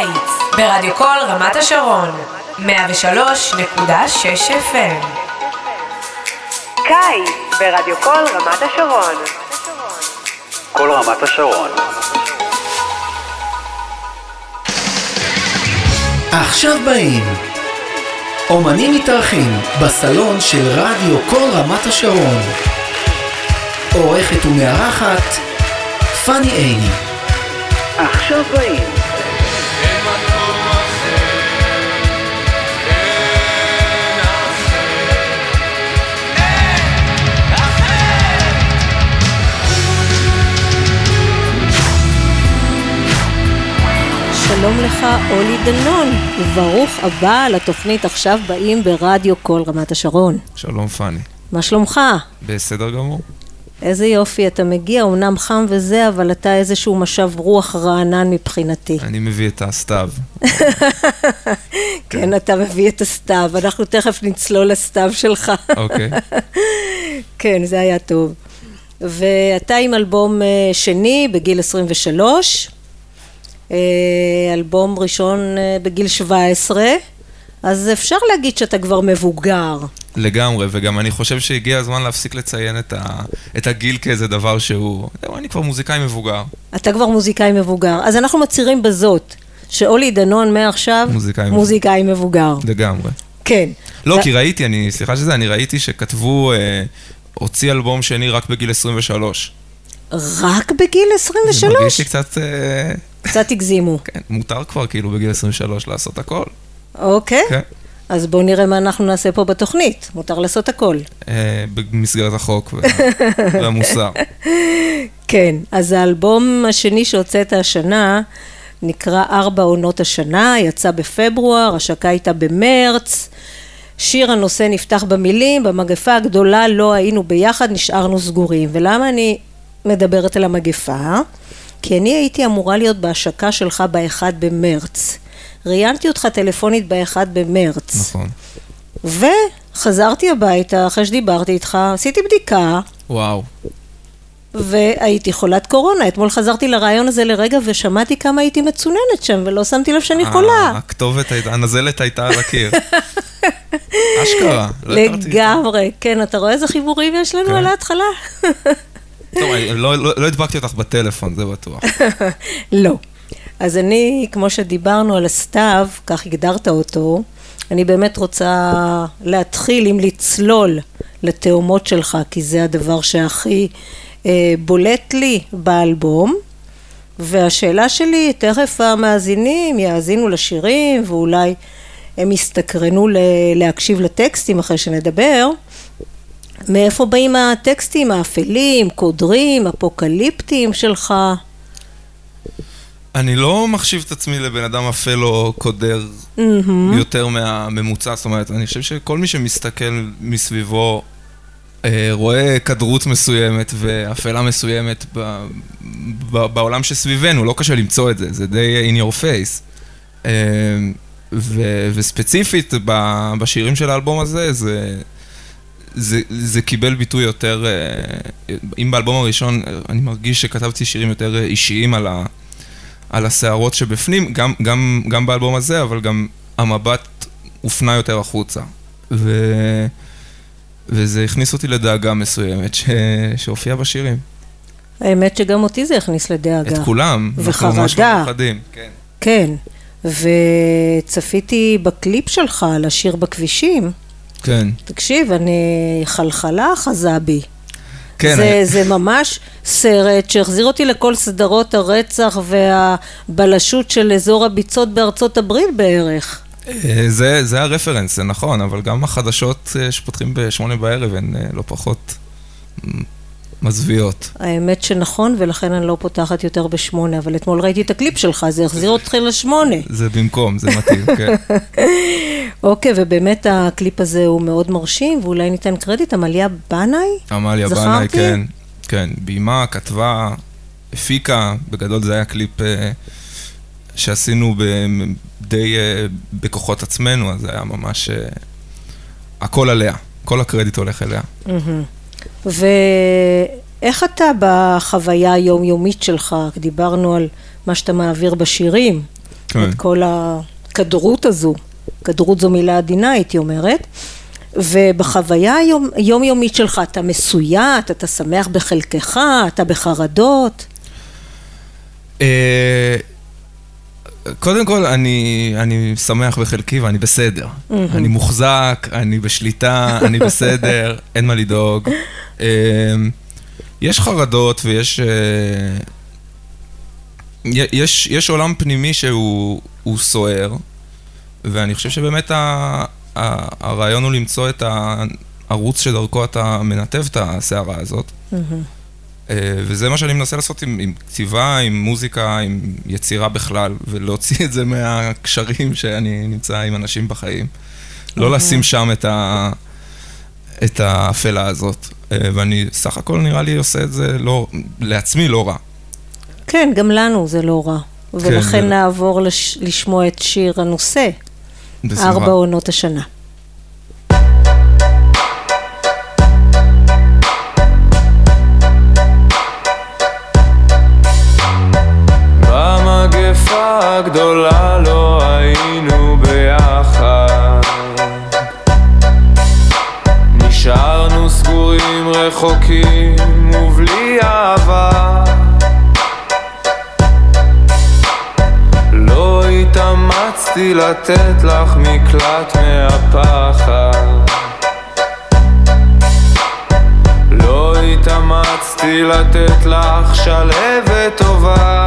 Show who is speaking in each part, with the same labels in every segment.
Speaker 1: קיץ ברדיו קול רמת השרון 103.6 FM קיץ ברדיו קול רמת השרון.
Speaker 2: כל רמת השרון.
Speaker 3: עכשיו באים. אומנים מתארחים בסלון של רדיו כל רמת השרון. עורכת ומארחת פאני עיני.
Speaker 2: עכשיו באים
Speaker 4: שלום לך, אולי דנון, וברוך הבא לתוכנית עכשיו באים ברדיו כל רמת השרון.
Speaker 5: שלום פאני.
Speaker 4: מה שלומך?
Speaker 5: בסדר גמור.
Speaker 4: איזה יופי, אתה מגיע, אמנם חם וזה, אבל אתה איזשהו משב רוח רענן מבחינתי.
Speaker 5: אני מביא את הסתיו.
Speaker 4: כן, אתה מביא את הסתיו, אנחנו תכף נצלול לסתיו שלך.
Speaker 5: אוקיי.
Speaker 4: כן, זה היה טוב. ואתה עם אלבום אה, שני בגיל 23, אה, אלבום ראשון אה, בגיל 17, אז אפשר להגיד שאתה כבר מבוגר.
Speaker 5: לגמרי, וגם אני חושב שהגיע הזמן להפסיק לציין את, ה... את הגיל כאיזה דבר שהוא... אני כבר מוזיקאי מבוגר.
Speaker 4: אתה כבר מוזיקאי מבוגר. אז אנחנו מצהירים בזאת, שאולי דנון מעכשיו
Speaker 5: מוזיקאי.
Speaker 4: מוזיקאי מבוגר.
Speaker 5: לגמרי.
Speaker 4: כן.
Speaker 5: לא,
Speaker 4: ו-
Speaker 5: כי ראיתי, אני, סליחה שזה, אני ראיתי שכתבו, אה, הוציא אלבום שני רק בגיל 23.
Speaker 4: רק בגיל
Speaker 5: זה מרגיש
Speaker 4: 23?
Speaker 5: לי קצת... אה,
Speaker 4: קצת הגזימו.
Speaker 5: כן, מותר כבר כאילו בגיל 23 לעשות הכל.
Speaker 4: אוקיי.
Speaker 5: כן.
Speaker 4: אז בואו נראה מה אנחנו נעשה פה בתוכנית. מותר לעשות הכל.
Speaker 5: אה, במסגרת החוק וה... והמוסר.
Speaker 4: כן, אז האלבום השני שהוצאת השנה נקרא ארבע עונות השנה, יצא בפברואר, השקה הייתה במרץ. שיר הנושא נפתח במילים, במגפה הגדולה לא היינו ביחד, נשארנו סגורים. ולמה אני מדברת על המגפה? כי אני הייתי אמורה להיות בהשקה שלך באחד במרץ. ראיינתי אותך טלפונית באחד במרץ.
Speaker 5: נכון.
Speaker 4: וחזרתי הביתה אחרי שדיברתי איתך, עשיתי בדיקה,
Speaker 5: וואו.
Speaker 4: והייתי חולת קורונה. אתמול חזרתי לרעיון הזה לרגע ושמעתי כמה הייתי מצוננת שם, ולא שמתי לב שאני
Speaker 5: אה,
Speaker 4: חולה.
Speaker 5: הכתובת הייתה, הנזלת הייתה על הקיר. אשכרה. לא הכרתי.
Speaker 4: לגמרי, כן, אתה רואה איזה חיבורים יש לנו
Speaker 5: כן.
Speaker 4: על ההתחלה?
Speaker 5: טוב, לא- לא לא הדבקתי אותך בטלפון, זה בטוח.
Speaker 4: לא. אז אני, כמו שדיברנו על הסתיו, כך הגדרת אותו, אני באמת רוצה להתחיל עם לצלול לתאומות שלך, כי זה הדבר שהכי אה, בולט לי באלבום. והשאלה שלי, תכף המאזינים יאזינו לשירים ואולי הם יסתקרנו להקשיב לטקסטים אחרי שנדבר. מאיפה באים הטקסטים האפלים, קודרים, אפוקליפטיים שלך?
Speaker 5: אני לא מחשיב את עצמי לבן אדם אפל או קודר יותר מהממוצע, זאת אומרת, אני חושב שכל מי שמסתכל מסביבו אה, רואה כדרות מסוימת ואפלה מסוימת ב- ב- בעולם שסביבנו, לא קשה למצוא את זה, זה די in your face. אה, ו- וספציפית ב- בשירים של האלבום הזה, זה... זה, זה קיבל ביטוי יותר, אה, אם באלבום הראשון אה, אני מרגיש שכתבתי שירים יותר אה, אישיים על, ה, על הסערות שבפנים, גם, גם, גם באלבום הזה, אבל גם המבט הופנה יותר החוצה. ו, וזה הכניס אותי לדאגה מסוימת ש, שהופיעה בשירים.
Speaker 4: האמת שגם אותי זה הכניס לדאגה.
Speaker 5: את כולם. אנחנו ממש
Speaker 4: וחרדה.
Speaker 5: לא. כן.
Speaker 4: כן, וצפיתי בקליפ שלך לשיר בכבישים.
Speaker 5: כן.
Speaker 4: תקשיב, אני חלחלה אחזה בי.
Speaker 5: כן,
Speaker 4: זה,
Speaker 5: אני-
Speaker 4: זה ממש סרט שהחזיר אותי לכל סדרות הרצח והבלשות של אזור הביצות בארצות הברית בערך.
Speaker 5: אה, זה, זה הרפרנס, זה נכון, אבל גם החדשות אה, שפותחים בשמונה בערב הן אה, לא פחות מזוויעות.
Speaker 4: האמת שנכון, ולכן אני לא פותחת יותר בשמונה, אבל אתמול ראיתי את הקליפ שלך, זה החזיר אותך לשמונה.
Speaker 5: זה במקום, זה מתאים, כן.
Speaker 4: אוקיי, ובאמת הקליפ הזה הוא מאוד מרשים, ואולי ניתן קרדיט, עמליה בנאי?
Speaker 5: עמליה? בנאי, כן, כן, ביימה, כתבה, הפיקה, בגדול זה היה קליפ אה, שעשינו די אה, בכוחות עצמנו, אז זה היה ממש... אה, הכל עליה, כל הקרדיט הולך אליה.
Speaker 4: ואיך אתה בחוויה היומיומית שלך, דיברנו על מה שאתה מעביר בשירים,
Speaker 5: כן.
Speaker 4: את כל הכדרות הזו. כדרות זו מילה עדינה, הייתי אומרת. ובחוויה היומיומית שלך, אתה מסויט, אתה שמח בחלקך, אתה בחרדות.
Speaker 5: קודם כל, אני, אני שמח בחלקי ואני בסדר. אני מוחזק, אני בשליטה, אני בסדר, אין מה לדאוג. אה, יש חרדות ויש... אה, יש, יש עולם פנימי שהוא הוא סוער, ואני חושב שבאמת ה, ה, הרעיון הוא למצוא את הערוץ שדרכו אתה מנתב את הסערה הזאת. אה, וזה מה שאני מנסה לעשות עם, עם כתיבה, עם מוזיקה, עם יצירה בכלל, ולהוציא את זה מהקשרים שאני נמצא עם אנשים בחיים. לא לשים שם את, ה, את האפלה הזאת. אה, ואני סך הכל נראה לי עושה את זה לא, לעצמי לא רע.
Speaker 4: כן, גם לנו זה לא רע. ולכן
Speaker 5: זה-
Speaker 4: נעבור לש, לשמוע את שיר הנושא,
Speaker 5: בשמחה.
Speaker 4: ארבע עונות השנה.
Speaker 6: הגדולה לא היינו ביחד. נשארנו סגורים רחוקים ובלי אהבה. לא התאמצתי לתת לך מקלט מהפחד. לא התאמצתי לתת לך שלהבת טובה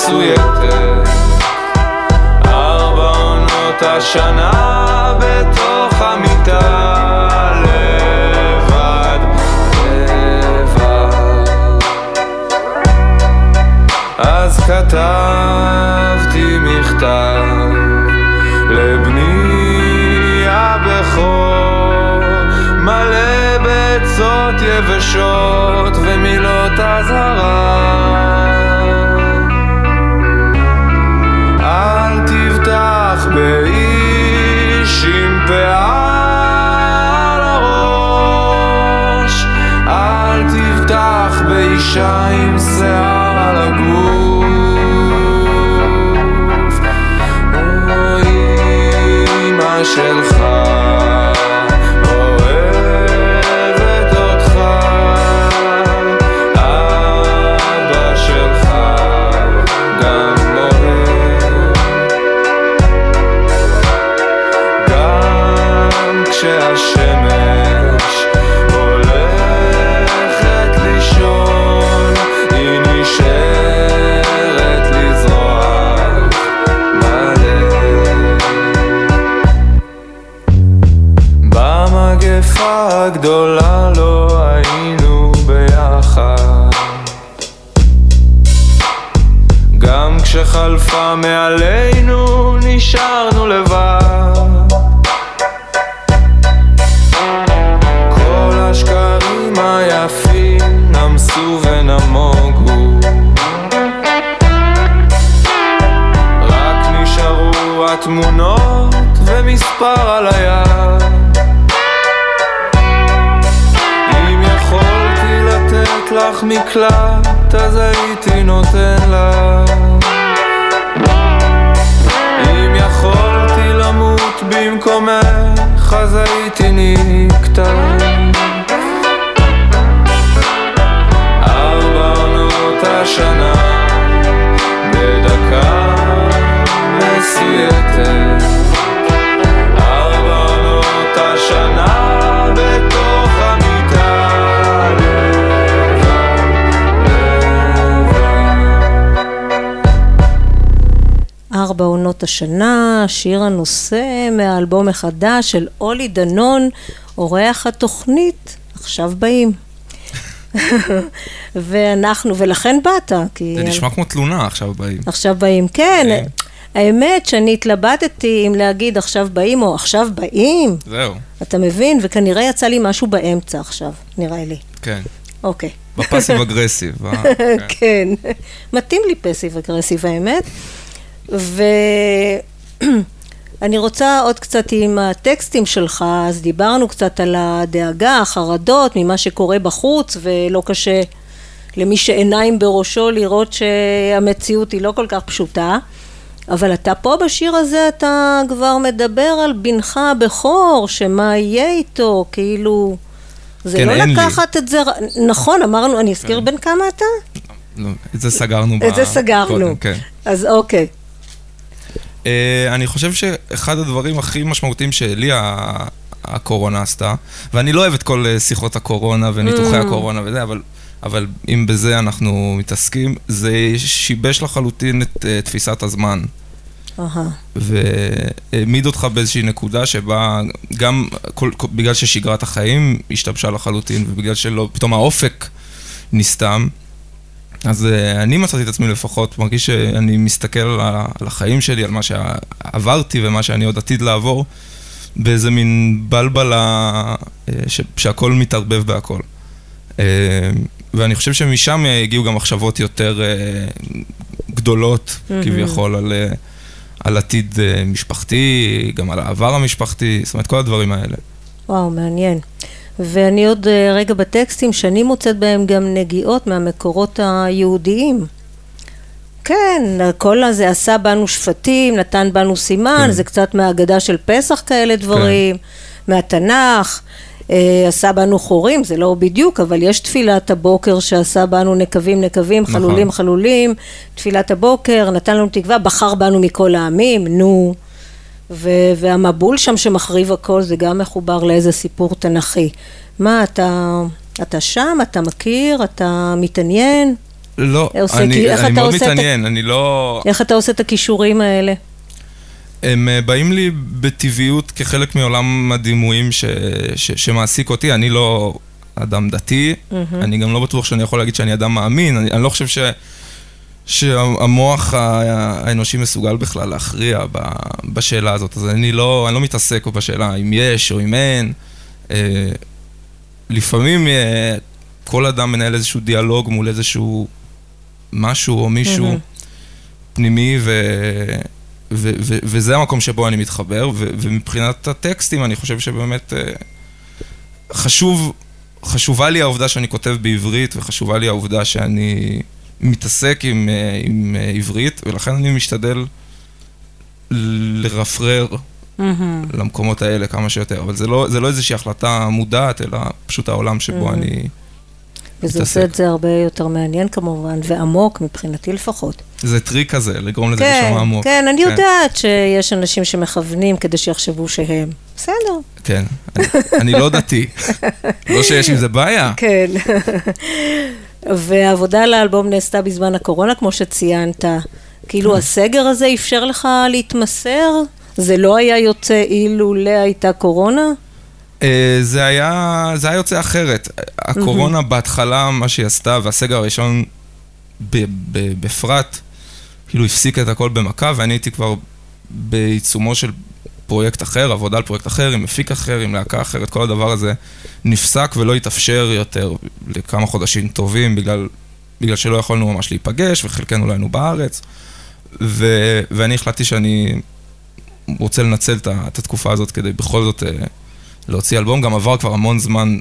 Speaker 6: מסויטת ארבע עונות השנה בתוך המיטה לבד, לבד. אז כתבתי מכתב לבני הבכור מלא בעצות יבשות הגדולה לא היינו ביחד. גם כשחלפה מעלינו נשארנו לבד. כל השקרים היפים
Speaker 7: נמוגו רק נשארו התמונות ומספר על היד לך מקלט אז הייתי נותן לך אם יכולתי למות במקומך אז הייתי נקטע. ארבע עונות השנה בדקה מסויטת עונות השנה,
Speaker 4: שיר הנושא מהאלבום החדש של אולי דנון, אורח התוכנית, עכשיו באים. ואנחנו, ולכן באת, כי...
Speaker 5: זה נשמע כמו תלונה עכשיו באים.
Speaker 4: עכשיו באים, כן.
Speaker 5: כן.
Speaker 4: האמת שאני התלבטתי אם להגיד עכשיו באים או עכשיו באים,
Speaker 5: זהו,
Speaker 4: אתה מבין? וכנראה יצא לי משהו באמצע עכשיו, נראה לי.
Speaker 5: כן.
Speaker 4: אוקיי.
Speaker 5: בפאסיב אגרסיב. אה, כן.
Speaker 4: כן, מתאים לי פסיב אגרסיב האמת. ואני רוצה עוד קצת עם הטקסטים שלך, אז דיברנו קצת על הדאגה, החרדות, ממה שקורה בחוץ, ולא קשה למי שעיניים בראשו לראות שהמציאות היא לא כל כך פשוטה. אבל אתה פה בשיר הזה, אתה כבר מדבר על בנך הבכור, שמה יהיה איתו, כאילו... זה
Speaker 5: כן,
Speaker 4: לא
Speaker 5: אין לי.
Speaker 4: לקחת את זה... נכון, אמרנו, אני אזכיר בן כמה אתה?
Speaker 5: לא, את זה סגרנו.
Speaker 4: את זה
Speaker 5: ב-
Speaker 4: סגרנו.
Speaker 5: קודם, כן.
Speaker 4: אז אוקיי.
Speaker 5: אה, אני חושב שאחד הדברים הכי משמעותיים שלי הקורונה עשתה, ואני לא אוהב את כל אה, שיחות הקורונה וניתוחי
Speaker 4: Mm.
Speaker 5: הקורונה וזה, אבל, אבל אם בזה אנחנו מתעסקים, זה שיבש לחלוטין את אה, תפיסת הזמן.
Speaker 4: אהה.
Speaker 5: והעמיד אותך באיזושהי נקודה שבה גם כל, כל, בגלל ששגרת החיים השתבשה לחלוטין ובגלל שלא, פתאום האופק נסתם, אז uh, אני מצאתי את עצמי לפחות, מרגיש שאני מסתכל על, החיים שלי, על מה שעברתי ומה שאני עוד עתיד לעבור, באיזה מין בלבלה uh, ש, שהכל מתערבב בהכל. Uh, ואני חושב שמשם אה, הגיעו גם מחשבות יותר גדולות,
Speaker 4: מהמם.
Speaker 5: כביכול, על... על עתיד אה, משפחתי, גם על העבר המשפחתי, זאת אומרת, כל הדברים האלה.
Speaker 4: וואו, מעניין. ואני עוד אה, רגע בטקסטים שאני מוצאת בהם גם נגיעות מהמקורות היהודיים. כן, כל הזה עשה בנו שפטים, נתן בנו סימן,
Speaker 5: כן.
Speaker 4: זה קצת מהאגדה של פסח כאלה דברים, מהתנ"ך. אה, עשה בנו חורים, זה לא בדיוק, אבל יש תפילת הבוקר שעשה בנו נקבים נקבים,
Speaker 5: נכון.
Speaker 4: חלולים חלולים, תפילת הבוקר, נתן לנו תקווה, בחר בנו מכל העמים, נו. והמבול שם שמחריב הכל זה גם מחובר לאיזה סיפור תנכי. מה, אתה, אתה שם, אתה מכיר, אתה מתעניין?
Speaker 5: לא,
Speaker 4: עושה-
Speaker 5: אני, אני מאוד
Speaker 4: עושה את
Speaker 5: מתעניין, אני לא...
Speaker 4: איך אתה עושה את הכישורים האלה?
Speaker 5: הם אה, באים לי בטבעיות כחלק מעולם הדימויים ש, ש, שמעסיק אותי, אני לא אדם דתי, אני גם לא בטוח שאני יכול להגיד שאני אדם מאמין, אני, אני לא חושב ש, שהמוח האנושי מסוגל בכלל להכריע בשאלה הזאת, אז אני לא, אני לא מתעסק בשאלה אם יש או אם אין. אה, לפעמים אה, כל אדם מנהל איזשהו דיאלוג מול איזשהו משהו או מישהו. פנימי, ו... ו- ו- וזה המקום שבו אני מתחבר, ו- ומבחינת הטקסטים אני חושב שבאמת אה, חשוב, חשובה לי העובדה שאני כותב בעברית, וחשובה לי העובדה שאני מתעסק עם, אה, עם אה, עברית, ולכן אני משתדל לרפרר
Speaker 4: מהמם.
Speaker 5: למקומות האלה כמה שיותר, אבל זה לא, זה לא איזושהי החלטה מודעת, אלא פשוט העולם שבו אני...
Speaker 4: וזה
Speaker 5: מתעסק.
Speaker 4: עושה את זה הרבה יותר מעניין כמובן, ועמוק מבחינתי לפחות.
Speaker 5: זה טריק כזה, לגרום לזה
Speaker 4: כן,
Speaker 5: להישמע עמוק.
Speaker 4: כן, אני יודעת שיש אנשים שמכוונים כדי שיחשבו שהם. בסדר.
Speaker 5: כן, אני, אני לא דתי. לא שיש עם זה בעיה.
Speaker 4: כן. והעבודה על האלבום נעשתה בזמן הקורונה, כמו שציינת. כאילו הסגר הזה אפשר לך להתמסר? זה לא היה יוצא אילולא הייתה קורונה?
Speaker 5: אה, זה היה, זה היה יוצא אחרת. הקורונה בהתחלה, מה שהיא עשתה, והסגר הראשון בפרט, כאילו הפסיק את הכל במכה, ואני הייתי כבר בעיצומו של פרויקט אחר, עבודה על פרויקט אחר, עם מפיק אחר, עם להקה אחרת, כל הדבר הזה נפסק ולא התאפשר יותר לכמה חודשים טובים בגלל בגלל שלא יכולנו ממש להיפגש, וחלקנו לא היינו בארץ, ו, ואני החלטתי שאני רוצה לנצל את, את התקופה הזאת כדי בכל זאת אה, להוציא אלבום. גם עבר כבר המון זמן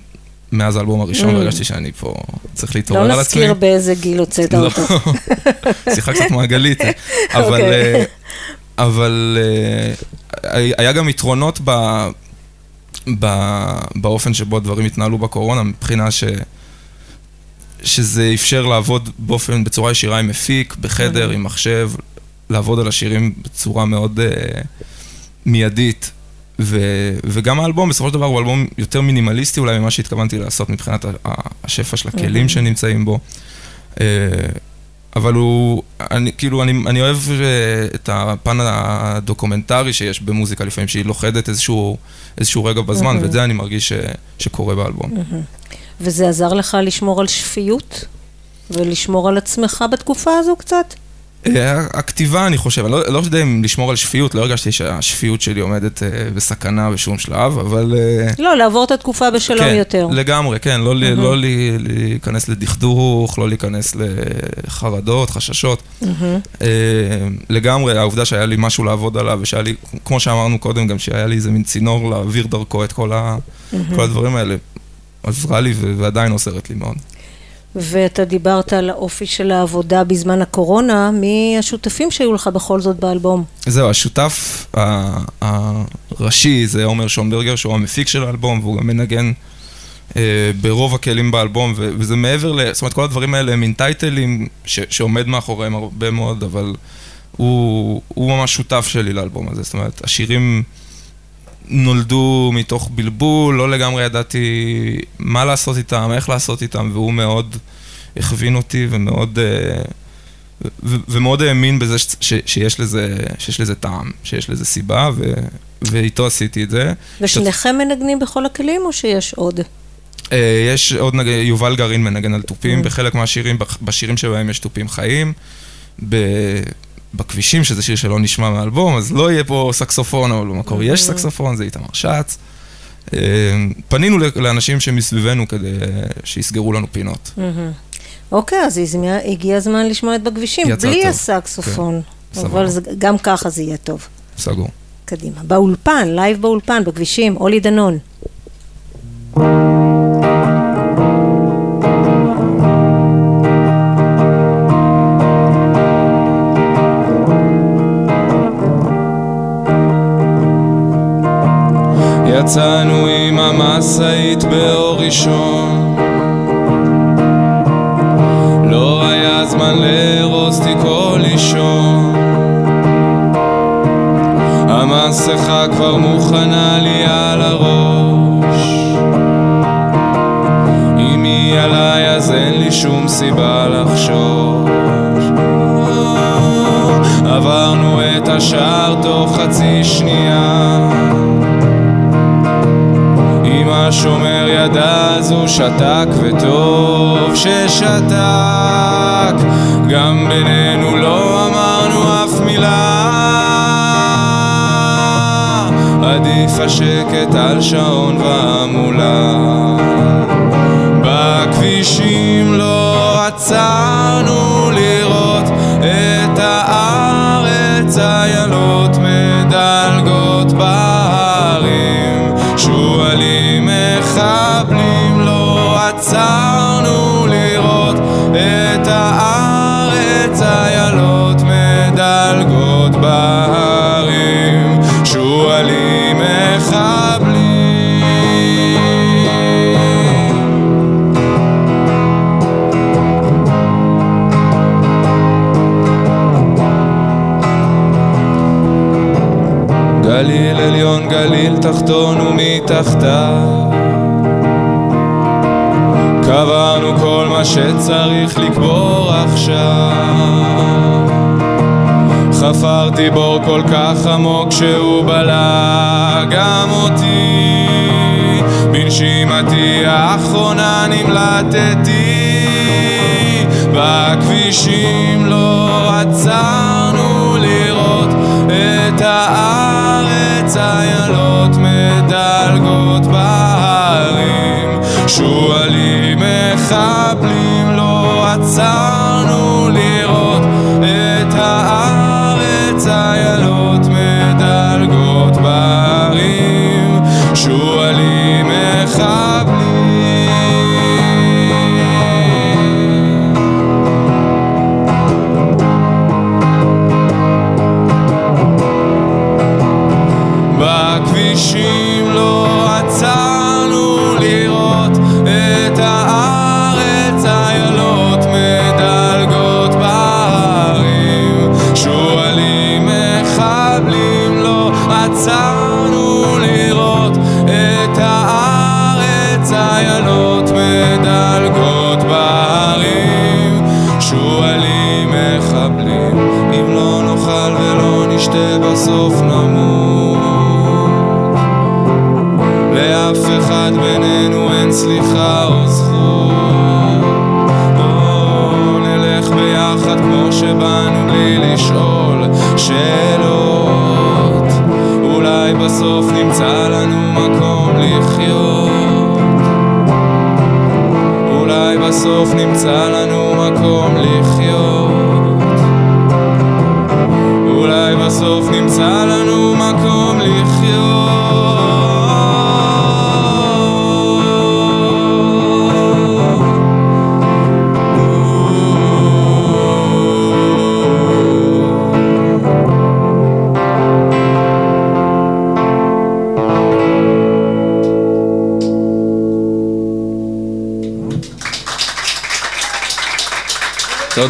Speaker 5: מאז האלבום הראשון,
Speaker 4: Mm.
Speaker 5: והרגשתי שאני פה צריך להתעורר
Speaker 4: לא
Speaker 5: על עצמי.
Speaker 4: נזכיר באיזה גיל הוצאת
Speaker 5: לא,
Speaker 4: אותו.
Speaker 5: שיחה קצת מעגלית, אבל,
Speaker 4: אוקיי.
Speaker 5: אה, אבל אה, היה גם יתרונות ב, ב, באופן שבו הדברים התנהלו בקורונה, מבחינה ש, שזה אפשר לעבוד באופן, בצורה ישירה עם מפיק, בחדר, עם מחשב, לעבוד על השירים בצורה מאוד uh, מיידית. ו, וגם האלבום, בסופו של דבר הוא אלבום יותר מינימליסטי אולי ממה שהתכוונתי לעשות מבחינת השפע של הכלים שנמצאים בו. אה, אבל הוא, אני, כאילו, אני, אני אוהב אה, את הפן הדוקומנטרי שיש במוזיקה לפעמים, שהיא לוכדת איזשהו, איזשהו רגע בזמן, ואת זה אני מרגיש ש, שקורה באלבום.
Speaker 4: וזה עזר לך לשמור על שפיות? ולשמור על עצמך בתקופה הזו קצת?
Speaker 5: אה, הכתיבה, אני חושב, אני לא, לא יודע אם לשמור על שפיות, לא הרגשתי שהשפיות שלי עומדת אה, בסכנה בשום שלב, אבל... אה,
Speaker 4: לא, לעבור את התקופה בשלום
Speaker 5: כן,
Speaker 4: יותר.
Speaker 5: לגמרי, כן, לא, mm-hmm. לא לי, להיכנס לדכדוך, לא להיכנס לחרדות, חששות. Mm-hmm. אה, לגמרי, העובדה שהיה לי משהו לעבוד עליו, ושהיה לי, כמו שאמרנו קודם, גם שהיה לי איזה מין צינור להעביר דרכו את כל, ה, mm-hmm. כל הדברים האלה, עזרה לי ועדיין עוזרת לי מאוד.
Speaker 4: ואתה דיברת על האופי של העבודה בזמן הקורונה, מי השותפים שהיו לך בכל זאת באלבום?
Speaker 5: זהו, השותף הראשי זה עומר שונברגר, שהוא המפיק של האלבום, והוא גם מנגן אה, ברוב הכלים באלבום, וזה מעבר ל... זאת אומרת, כל הדברים האלה הם מין טייטלים שעומד מאחוריהם הרבה מאוד, אבל הוא, הוא ממש שותף שלי לאלבום הזה. זאת אומרת, השירים נולדו מתוך בלבול, לא לגמרי ידעתי מה לעשות איתם, איך לעשות איתם, והוא מאוד הכווין אותי ומאוד... אה, ו- ומאוד האמין בזה ש- ש- שיש לזה, שיש לזה טעם, שיש לזה סיבה, ו- ואיתו עשיתי את זה.
Speaker 4: ושניכם מנגנים בכל הכלים או שיש עוד?
Speaker 5: אה, יש עוד נגן, יובל גרעין מנגן על תופים, בחלק מהשירים, בשירים שבהם יש תופים חיים. ב- בכבישים, שזה שיר שלא נשמע מהאלבום, אז לא יהיה פה סקסופון, אבל במקור יש סקסופון, זה איתמר שץ. אה, פנינו לאנשים שמסביבנו כדי אה, שיסגרו לנו פינות.
Speaker 4: אוקיי, אז הגיע הזמן לשמוע את בכבישים, בלי. הסקסופון.
Speaker 5: כן,
Speaker 4: אבל גם ככה זה יהיה טוב.
Speaker 5: סגור.
Speaker 4: קדימה. באולפן, live באולפן, בכבישים, אולי דנון.
Speaker 6: יצאנו עם המשאית באור ראשון. לא היה זמן לארוז תיקו לישון. המסכה כבר מוכנה לי על הראש. אם היא עליי אז אין לי שום סיבה לחשוש. עברנו את השער תוך חצי שנייה השומר ידע אז הוא שתק וטוב ששתק. גם בינינו לא אמרנו אף מילה. עדיף השקט על שעון והמולה. בכבישים לא עצרנו ומתחתיו קברנו כל מה שצריך לקבור עכשיו. חפרתי בור כל כך עמוק שהוא בלע גם אותי. בנשימתי האחרונה נמלטתי בכבישים לא לראות את הארץ איילות מדלגות בהרים שועלים מחבלים לא עצרנו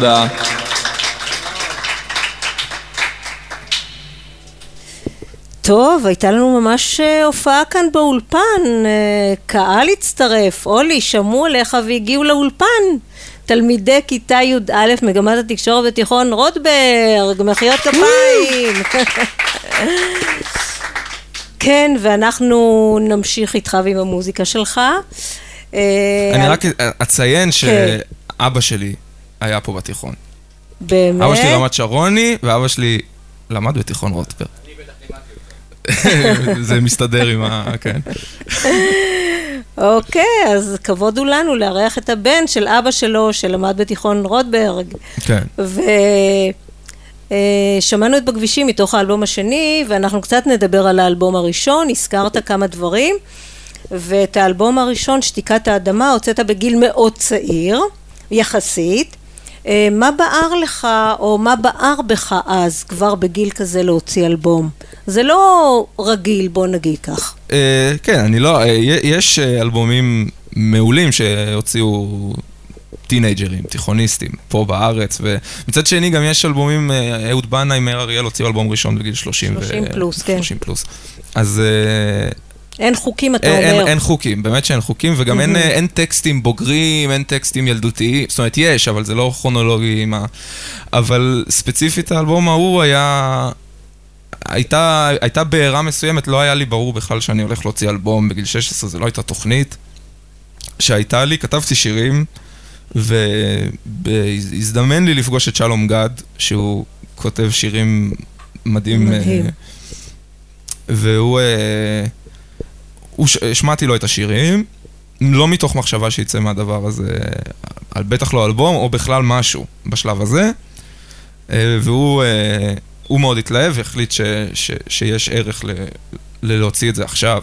Speaker 7: תודה.
Speaker 4: טוב, הייתה לנו ממש אה, הופעה כאן באולפן, אה, קהל הצטרף, אולי, שמעו עליך והגיעו לאולפן. תלמידי כיתה י"א מגמת התקשורת בתיכון רוטברג, מחיאות כפיים. כן, ואנחנו נמשיך איתך ועם המוזיקה שלך. אה,
Speaker 5: אני רק אציין
Speaker 4: כן.
Speaker 5: שאבא שלי היה פה בתיכון.
Speaker 4: באמת?
Speaker 5: אבא שלי רמת שרוני, ואבא שלי למד בתיכון רוטברג. זה מסתדר עם ה... כן.
Speaker 4: אוקיי, אז כבוד הוא לנו לארח את הבן של אבא שלו, שלמד בתיכון רוטברג.
Speaker 5: כן.
Speaker 4: ושמענו את בכבישים מתוך האלבום השני, ואנחנו קצת נדבר על האלבום הראשון, הזכרת כמה דברים, ואת האלבום הראשון, שתיקת האדמה, הוצאת בגיל מאוד צעיר, יחסית. אה, מה בער לך, או מה בער בך אז, כבר בגיל כזה להוציא אלבום? זה לא רגיל, בוא נגיד כך.
Speaker 5: אה, כן, אני לא... אה, יש אלבומים מעולים שהוציאו טינג'רים, תיכוניסטים, פה בארץ, ומצד שני גם יש אלבומים, אה, אהוד בנאי, מאיר אריאל הוציאו אלבום ראשון בגיל 30.
Speaker 4: 30 פלוס, כן.
Speaker 5: 30 פלוס. אז
Speaker 4: אין חוקים, אתה
Speaker 5: אין,
Speaker 4: אומר.
Speaker 5: אין, אין חוקים, באמת שאין חוקים, וגם אין, אה, אין טקסטים בוגרים, אין טקסטים ילדותיים, זאת אומרת, יש, אבל זה לא כרונולוגי עם ה... אבל ספציפית האלבום ההוא היה... הייתה, הייתה בעירה מסוימת, לא היה לי ברור בכלל שאני הולך להוציא אלבום בגיל 16, זו לא הייתה תוכנית שהייתה לי, כתבתי שירים, והזדמן לי לפגוש את שלום גד, שהוא כותב שירים מדהים.
Speaker 4: מדהים.
Speaker 5: אה, והוא... השמעתי לו את השירים, לא מתוך מחשבה שיצא מהדבר הזה, על בטח לא אלבום, או בכלל משהו בשלב הזה. אה, והוא אה, הוא מאוד התלהב והחליט ש, ש, שיש ערך ל, ללהוציא את זה עכשיו.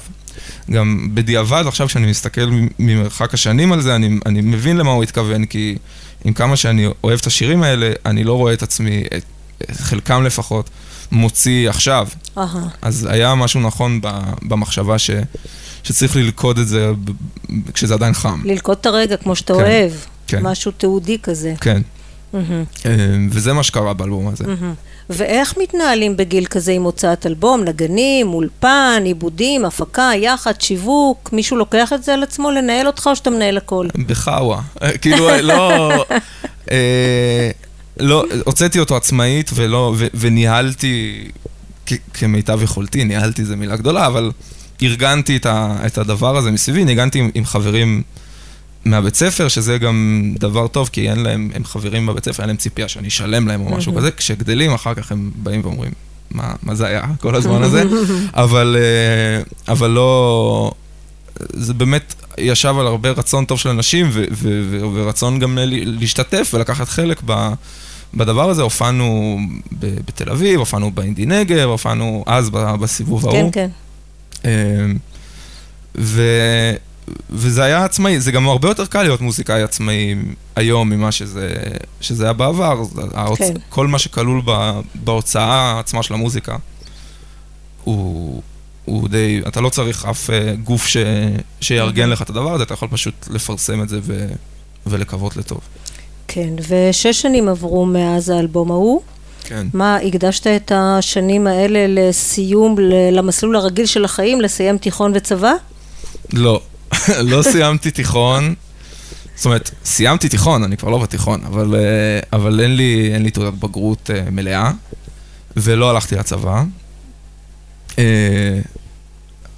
Speaker 5: גם בדיעבד, עכשיו כשאני מסתכל ממרחק השנים על זה, אני, אני מבין למה הוא התכוון, כי עם כמה שאני אוהב את השירים האלה, אני לא רואה את עצמי, את, את חלקם לפחות, מוציא עכשיו.
Speaker 4: אהה.
Speaker 5: אז היה משהו נכון ב, במחשבה ש, שצריך ללכוד את זה כשזה עדיין חם.
Speaker 4: ללקוט את הרגע כמו שאתה
Speaker 5: כן,
Speaker 4: אוהב.
Speaker 5: כן.
Speaker 4: משהו תיעודי כזה.
Speaker 5: כן. אה, וזה מה שקרה באלבום הזה.
Speaker 4: מהמם. ואיך מתנהלים בגיל כזה עם הוצאת אלבום? נגנים, אולפן, עיבודים, הפקה, יחד, שיווק? מישהו לוקח את זה על עצמו לנהל אותך או שאתה מנהל הכל?
Speaker 5: בחאווה. אה, כאילו, אה, לא... לא, הוצאתי אותו עצמאית ולא, ו, וניהלתי כ, כמיטב יכולתי, ניהלתי זה מילה גדולה, אבל ארגנתי את, ה, את הדבר הזה מסביבי, ניגנתי עם, עם חברים מהבית ספר, שזה גם דבר טוב, כי אין להם, הם חברים בבית ספר, אין להם ציפייה שאני אשלם להם או משהו כזה, כשגדלים אחר כך הם באים ואומרים, מה, מה זה היה כל הזמן הזה? אבל, אה, אבל לא... זה באמת, ישב על הרבה רצון טוב של אנשים ו- ו- ו- ורצון גם להשתתף ולקחת חלק ב... בדבר הזה, הופענו ב- בתל אביב, הופענו באינדי נגב, הופענו אז בסיבוב
Speaker 4: כן,
Speaker 5: ההוא.
Speaker 4: כן.
Speaker 5: אמ, ו... וזה היה עצמאי, זה גם הרבה יותר קל להיות מוזיקאי עצמאי היום ממה שזה, שזה היה בעבר. ההוצ...
Speaker 4: כן.
Speaker 5: כל מה שכלול ב... בהוצאה עצמה של המוזיקה, הוא, הוא די, אתה לא צריך אף אה, גוף ש... שיארגן לך את הדבר הזה, אתה יכול פשוט לפרסם את זה ו... ולקוות לטוב.
Speaker 4: כן, ושש שנים עברו מאז האלבום ההוא.
Speaker 5: כן.
Speaker 4: מה, הקדשת את השנים האלה לסיום, למסלול הרגיל של החיים, לסיים תיכון וצבא?
Speaker 5: לא, לא סיימתי תיכון. זאת אומרת, סיימתי תיכון, אני כבר לא בתיכון, אבל, אה, אבל אין, לי, אין לי תעודת בגרות אה, מלאה, ולא הלכתי לצבא. אה,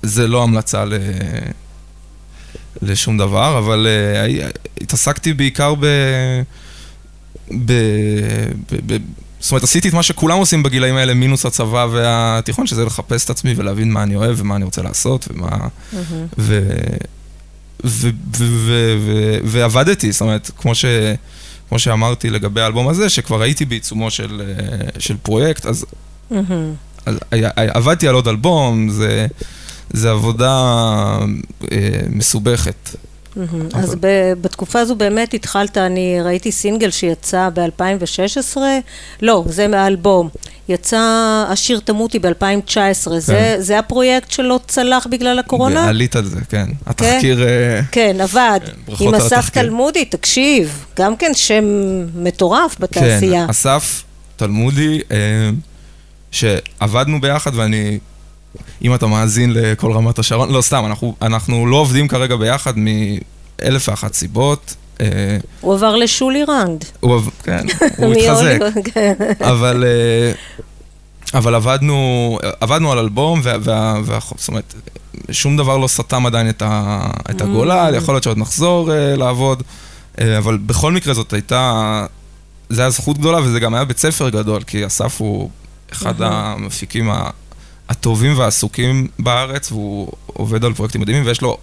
Speaker 5: זה לא המלצה ל... לשום דבר, אבל הי- התעסקתי בעיקר ב... ב... ב... ב... זאת אומרת, עשיתי את מה שכולם עושים בגילאים האלה, מינוס הצבא והתיכון, שזה לחפש את עצמי ולהבין מה אני אוהב ומה אני רוצה לעשות ומה... ו... ו... ו... ו... ו... ועבדתי, זאת אומרת, כמו, ש... כמו שאמרתי לגבי האלבום הזה, שכבר הייתי בעיצומו של, אה, של פרויקט, אז, עבדתי על עוד אלבום, זה, זה עבודה אה, מסובכת.
Speaker 4: אז בתקופה הזו באמת התחלת, אני ראיתי סינגל שיצא ב-2016, לא, זה מהאלבום. יצא השיר תמותי ב-2019, זה, זה הפרויקט שלא צלח בגלל הקורונה?
Speaker 5: ועלית על זה, כן. התחקיר... אה,
Speaker 4: כן, עבד.
Speaker 5: ברכות
Speaker 4: עם אסף. תלמודי, תקשיב, גם כן שם מטורף
Speaker 5: כן,
Speaker 4: בתעשייה.
Speaker 5: אסף תלמודי, אה, שעבדנו ביחד ואני, אם אתה מאזין לכל רמת השרון, לא סתם, אנחנו, אנחנו לא עובדים כרגע ביחד מאלף ואחת סיבות. אה,
Speaker 4: הוא עבר לשולי רנד.
Speaker 5: הוא, עב- כן, הוא התחזק,
Speaker 4: מהוליווד, כן.
Speaker 5: אבל, אה, אבל עבדנו, עבדנו על אלבום, וה, וה, וה, זאת אומרת, שום דבר לא סתם עדיין את, ה, את הגולל, יכול להיות שעוד נחזור אה, לעבוד, אבל בכל מקרה זאת הייתה, זה היה זכות גדולה וזה גם היה בית ספר גדול, כי אסף הוא אחד המפיקים ה- הטובים והעסוקים בארץ, והוא עובד על פרויקטים מדהימים, ויש לו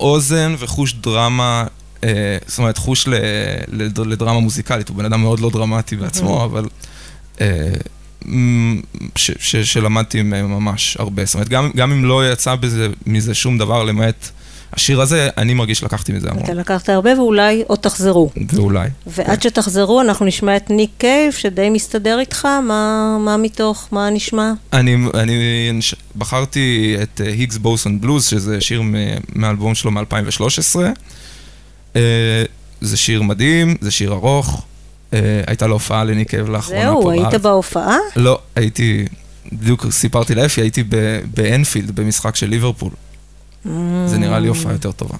Speaker 5: אוזן וחוש דרמה, אה, זאת אומרת, חוש ל, לדרמה מוזיקלית, הוא בן אדם מאוד לא דרמטי בעצמו, אבל... אה, ש, ש, שלמדתי ממש הרבה. זאת אומרת, גם, גם אם לא יצא בזה, מזה שום דבר למעט השיר הזה, אני מרגיש שלקחתי מזה המון.
Speaker 4: אתה לקחת הרבה ואולי עוד תחזרו.
Speaker 5: ואולי.
Speaker 4: ועד שתחזרו אנחנו נשמע את ניק קייב שדי מסתדר איתך, מה, מה מתוך, מה נשמע?
Speaker 5: אני, אני בחרתי את היגס בוסון בלוז, שזה שיר מהאלבום שלו מ-2013. זה שיר מדהים, זה שיר ארוך. אה, הייתה לו הופעה לניק אב לאחרונה פה
Speaker 4: זהו,
Speaker 5: בארץ.
Speaker 4: היית בהופעה?
Speaker 5: לא, הייתי, בדיוק סיפרתי לאפי, הייתי באנפילד, במשחק של ליברפול. זה נראה לי הופעה יותר טובה.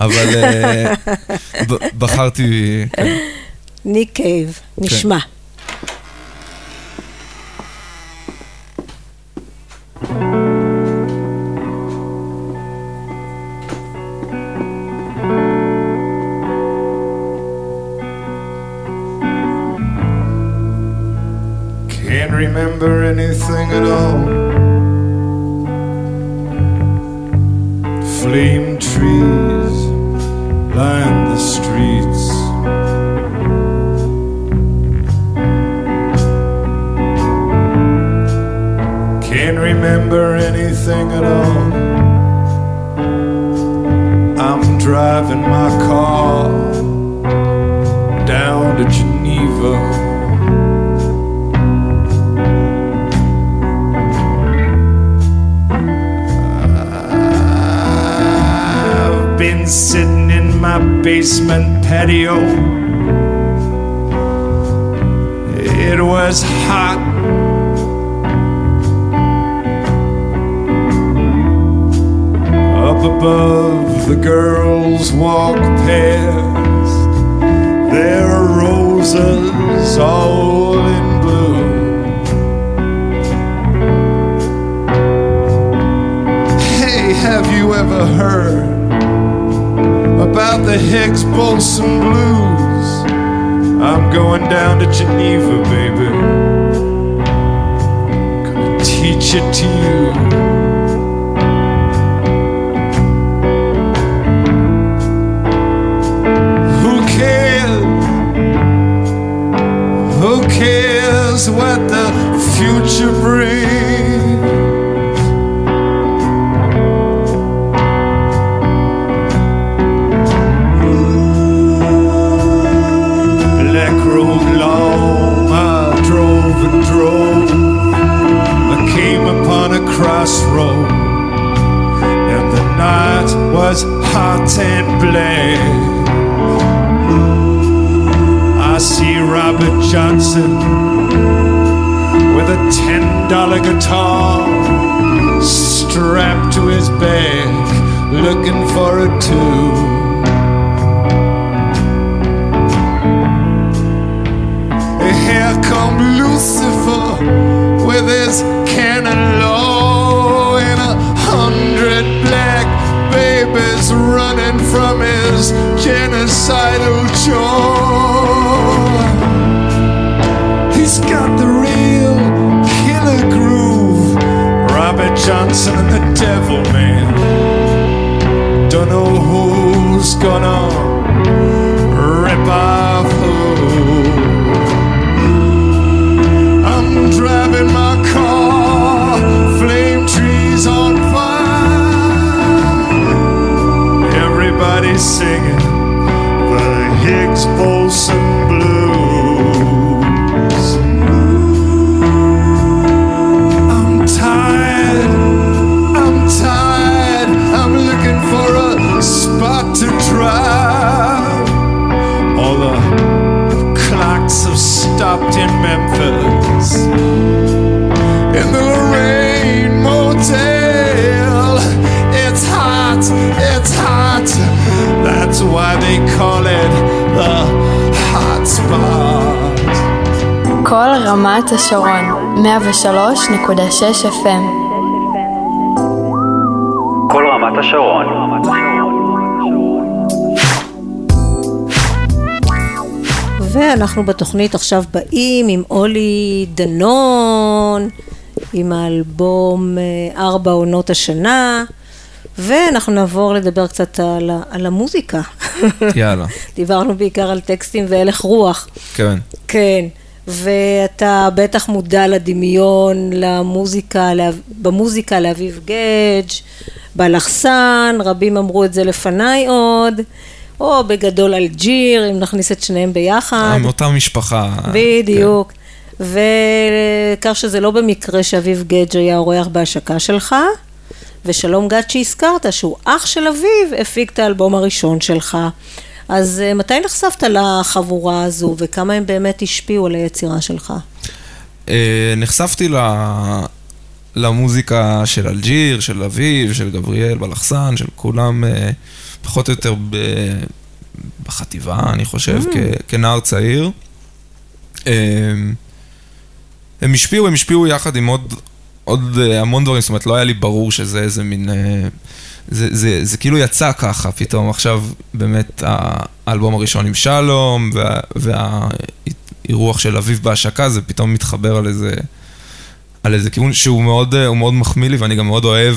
Speaker 5: אבל אה, ב- בחרתי, כן.
Speaker 4: ניק קייב, נשמע.
Speaker 7: Can't remember anything at all. Flame trees line basement patio. It was hot. Up above, the girls walk past. There are roses all in bloom. Hey, have you ever heard about the Hicks Bolson Blues. I'm going down to Geneva, baby. Gonna teach it to you. Who cares? Who cares what the future brings? Drove. I came upon a crossroad, and the night was hot and black. I see Robert Johnson with a ten dollar guitar strapped to his back, looking for a tune. Come Lucifer with his cannon low and a hundred black babies running from his genocidal jaw. He's got the real killer groove. Robert Johnson and the Devil Man. Don't know who's gonna Singing the Higgs boson blues. I'm tired, I'm tired, I'm looking for a spot to drive. All the clocks have stopped in Memphis. In the why they call it the hot spot.
Speaker 8: כל רמת השרון, 103.6 FM.
Speaker 2: כל רמת השרון.
Speaker 4: ואנחנו בתוכנית עכשיו באים עם אולי דנון, עם האלבום אה, ארבע עונות השנה, ואנחנו נעבור לדבר קצת על, על המוזיקה.
Speaker 5: יאללה.
Speaker 4: דיברנו בעיקר על טקסטים והלך רוח.
Speaker 5: כן.
Speaker 4: כן, ואתה בטח מודע לדמיון, למוזיקה, לאב- במוזיקה לאביב גדג', באלכסן, רבים אמרו את זה לפניי עוד, או בגדול אלג'יר, אם נכניס את שניהם ביחד.
Speaker 5: מאותה משפחה.
Speaker 4: בדיוק. וכך שזה לא במקרה שאביב גדג' היה אורח בהשקה שלך, ושלום גד שהזכרת, שהוא אח של אביב, הפיק את האלבום הראשון שלך. אז אה, מתי נחשפת לחבורה הזו, וכמה הם באמת השפיעו על היצירה שלך?
Speaker 5: אה, נחשפתי ל... למוזיקה של אלג'יר, של אביב, של גבריאל בלחסן, של כולם אה, פחות או יותר ב... בחטיבה, אני חושב, כ... כנער צעיר. הם השפיעו, הם השפיעו יחד עם עוד, עוד אה, המון דברים, זאת אומרת, לא היה לי ברור שזה איזה מין... אה, זה, זה, זה כאילו יצא ככה, פתאום עכשיו באמת האלבום הראשון עם שלום, וה, והאירוח של אביב בהשקה, זה פתאום מתחבר על איזה, על איזה כיוון שהוא מאוד, אה, מאוד מחמיא לי, ואני גם מאוד אוהב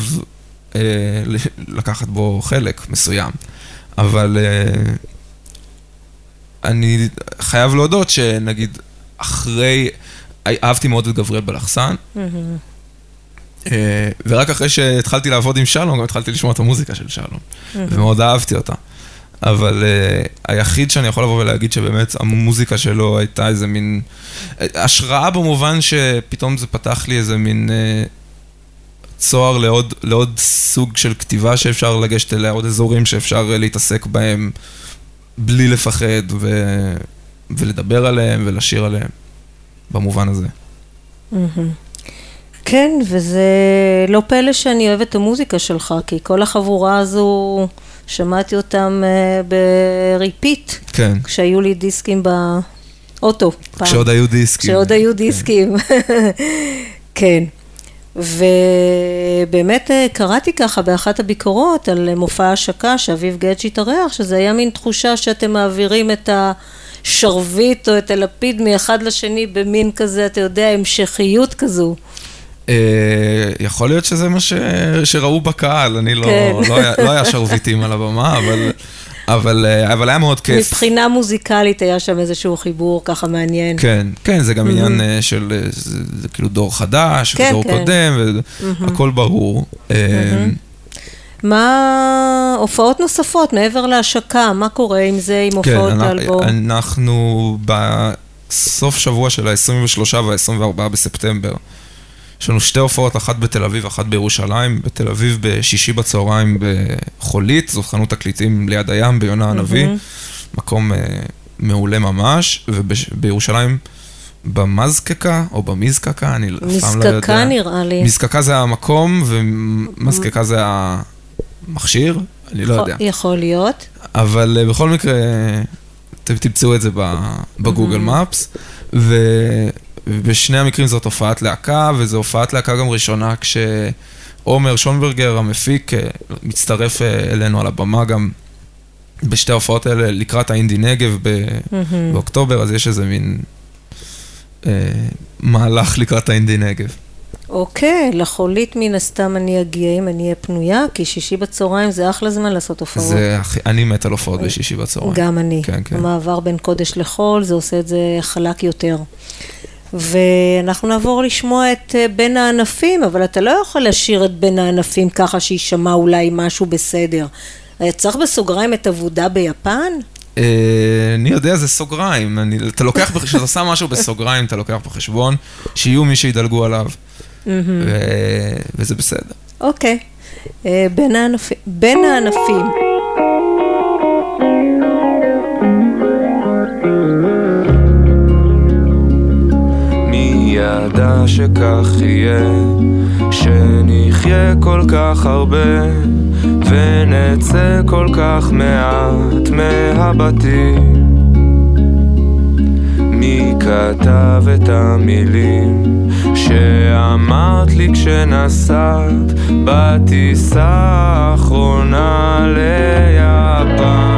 Speaker 5: אה, לקחת בו חלק מסוים. אבל אה, אני חייב להודות שנגיד אחרי, אהבתי מאוד את גבריאל בלחסן. אה, ורק אחרי שהתחלתי לעבוד עם שלום, גם התחלתי לשמוע את המוזיקה של שלום, ומאוד אהבתי אותה. אבל uh, היחיד שאני יכול לבוא ולהגיד שבאמת המוזיקה שלו הייתה איזה מין... אה, השראה במובן שפתאום זה פתח לי איזה מין uh, צוהר לעוד, לעוד סוג של כתיבה שאפשר לגשת אליה, עוד אזורים שאפשר להתעסק בהם בלי לפחד ו... ולדבר עליהם ולשיר עליהם, במובן הזה.
Speaker 4: כן, וזה לא פלא שאני אוהבת את המוזיקה שלך, כי כל החבורה הזו, שמעתי אותם אה, ב repeat,
Speaker 5: כן,
Speaker 4: כשהיו לי דיסקים באוטו. פעם.
Speaker 5: כשעוד היו דיסקים.
Speaker 4: כשעוד היו דיסקים, כן. ובאמת אה, קראתי ככה באחת הביקורות על מופע ההשקה שאביב גדג' התארח, שזה היה מין תחושה שאתם מעבירים את השרביט או את הלפיד מאחד לשני במין כזה, אתה יודע, המשכיות כזו.
Speaker 5: אה, יכול להיות שזה מה ש... שראו בקהל, אני לא,
Speaker 4: כן.
Speaker 5: לא, היה, לא היה שרביטים על הבמה, אבל, אבל, אה, אבל היה מאוד כיף.
Speaker 4: מבחינה מוזיקלית היה שם איזשהו חיבור ככה מעניין.
Speaker 5: כן, כן, זה גם עניין אה, של, אה, זה, זה כאילו דור חדש,
Speaker 4: כן,
Speaker 5: ודור
Speaker 4: כן.
Speaker 5: קודם, והכל ברור. אה,
Speaker 4: מה הופעות נוספות מעבר להשקה? מה קורה עם זה, עם
Speaker 5: כן,
Speaker 4: הופעות
Speaker 5: אנחנו-
Speaker 4: האלבום?
Speaker 5: אנחנו בסוף שבוע של ה-23 וה-24 בספטמבר. יש לנו שתי הופעות, אחת בתל אביב, אחת בירושלים. בתל אביב בשישי בצהריים בחולית, זו חנות תקליטים ליד הים ביונה הנביא. מקום אה, מעולה ממש, ובירושלים במזקקה, או במזקקה, אני אף פעם לא יודע.
Speaker 4: מזקקה נראה לי.
Speaker 5: מזקקה זה המקום, ומזקקה זה המכשיר, אני לא יודע.
Speaker 4: יכול להיות.
Speaker 5: אבל אה, בכל מקרה, אתם תמצאו את זה בגוגל מפס, ובשני המקרים זאת הופעת להקה, וזו הופעת להקה גם ראשונה כשעומר שונברגר המפיק אה, מצטרף אה, אלינו על הבמה גם בשתי ההופעות האלה לקראת האינדי נגב ב- באוקטובר, אז יש איזה מין אה, מהלך לקראת האינדי נגב.
Speaker 4: אוקיי, לחולית מן הסתם אני אגיע אם אני אהיה פנויה, כי שישי בצהריים זה אחלה זמן לעשות הופעות.
Speaker 5: זה הכי, אני מת על הופעות בשישי בצהריים.
Speaker 4: גם אני.
Speaker 5: כן, כן.
Speaker 4: המעבר בין קודש לחול, זה עושה את זה חלק יותר. ואנחנו נעבור לשמוע את אה, בין הענפים, אבל אתה לא יכול לשיר את בין הענפים ככה שיישמע אולי משהו בסדר. אה, צריך בסוגריים את אבודה ביפן?
Speaker 5: אה, אני יודע, זה סוגריים. אתה לוקח, כשאתה שם משהו בסוגריים, אתה לוקח בחשבון שיהיו מי שידלגו עליו. וזה בסדר.
Speaker 4: אוקיי. בין הענפים.
Speaker 6: ידע שכך יהיה, שנחיה כל כך הרבה, ונצא כל כך מעט מהבתים. מי כתב את המילים שאמרת לי כשנסעת בטיסה האחרונה ליפן?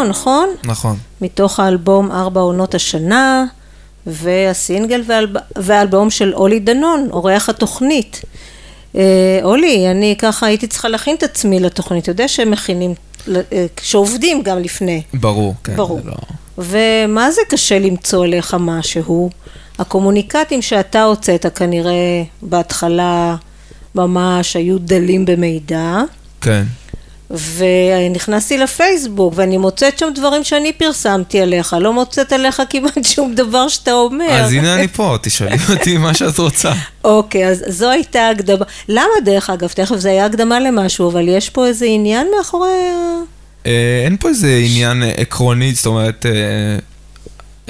Speaker 4: סינגל ראשון, נכון?
Speaker 5: נכון.
Speaker 4: מתוך האלבום ארבע עונות השנה, והסינגל והאלב... והאלבום של אולי דנון, אורח התוכנית. אה, אולי, אני ככה הייתי צריכה להכין את עצמי לתוכנית, אתה יודע שהם מכינים, אה, שעובדים גם לפני.
Speaker 5: ברור, כן.
Speaker 4: ברור.
Speaker 5: זה לא...
Speaker 4: ומה זה קשה למצוא עליך משהו? הקומוניקטים שאתה הוצאת כנראה בהתחלה ממש היו דלים במידע,
Speaker 5: כן.
Speaker 4: ונכנסתי לפייסבוק ואני מוצאת שם דברים שאני פרסמתי עליך, לא מוצאת עליך כמעט שום דבר שאתה אומר.
Speaker 5: אז הנה אני פה, תשאלי אותי מה שאת רוצה.
Speaker 4: אוקיי, אז זו הייתה הקדמה. למה דרך אגב, תכף זה היה הקדמה למשהו, אבל יש פה איזה עניין מאחורי ה...
Speaker 5: אה, אין פה איזה עניין עקרוני, זאת אומרת, אה,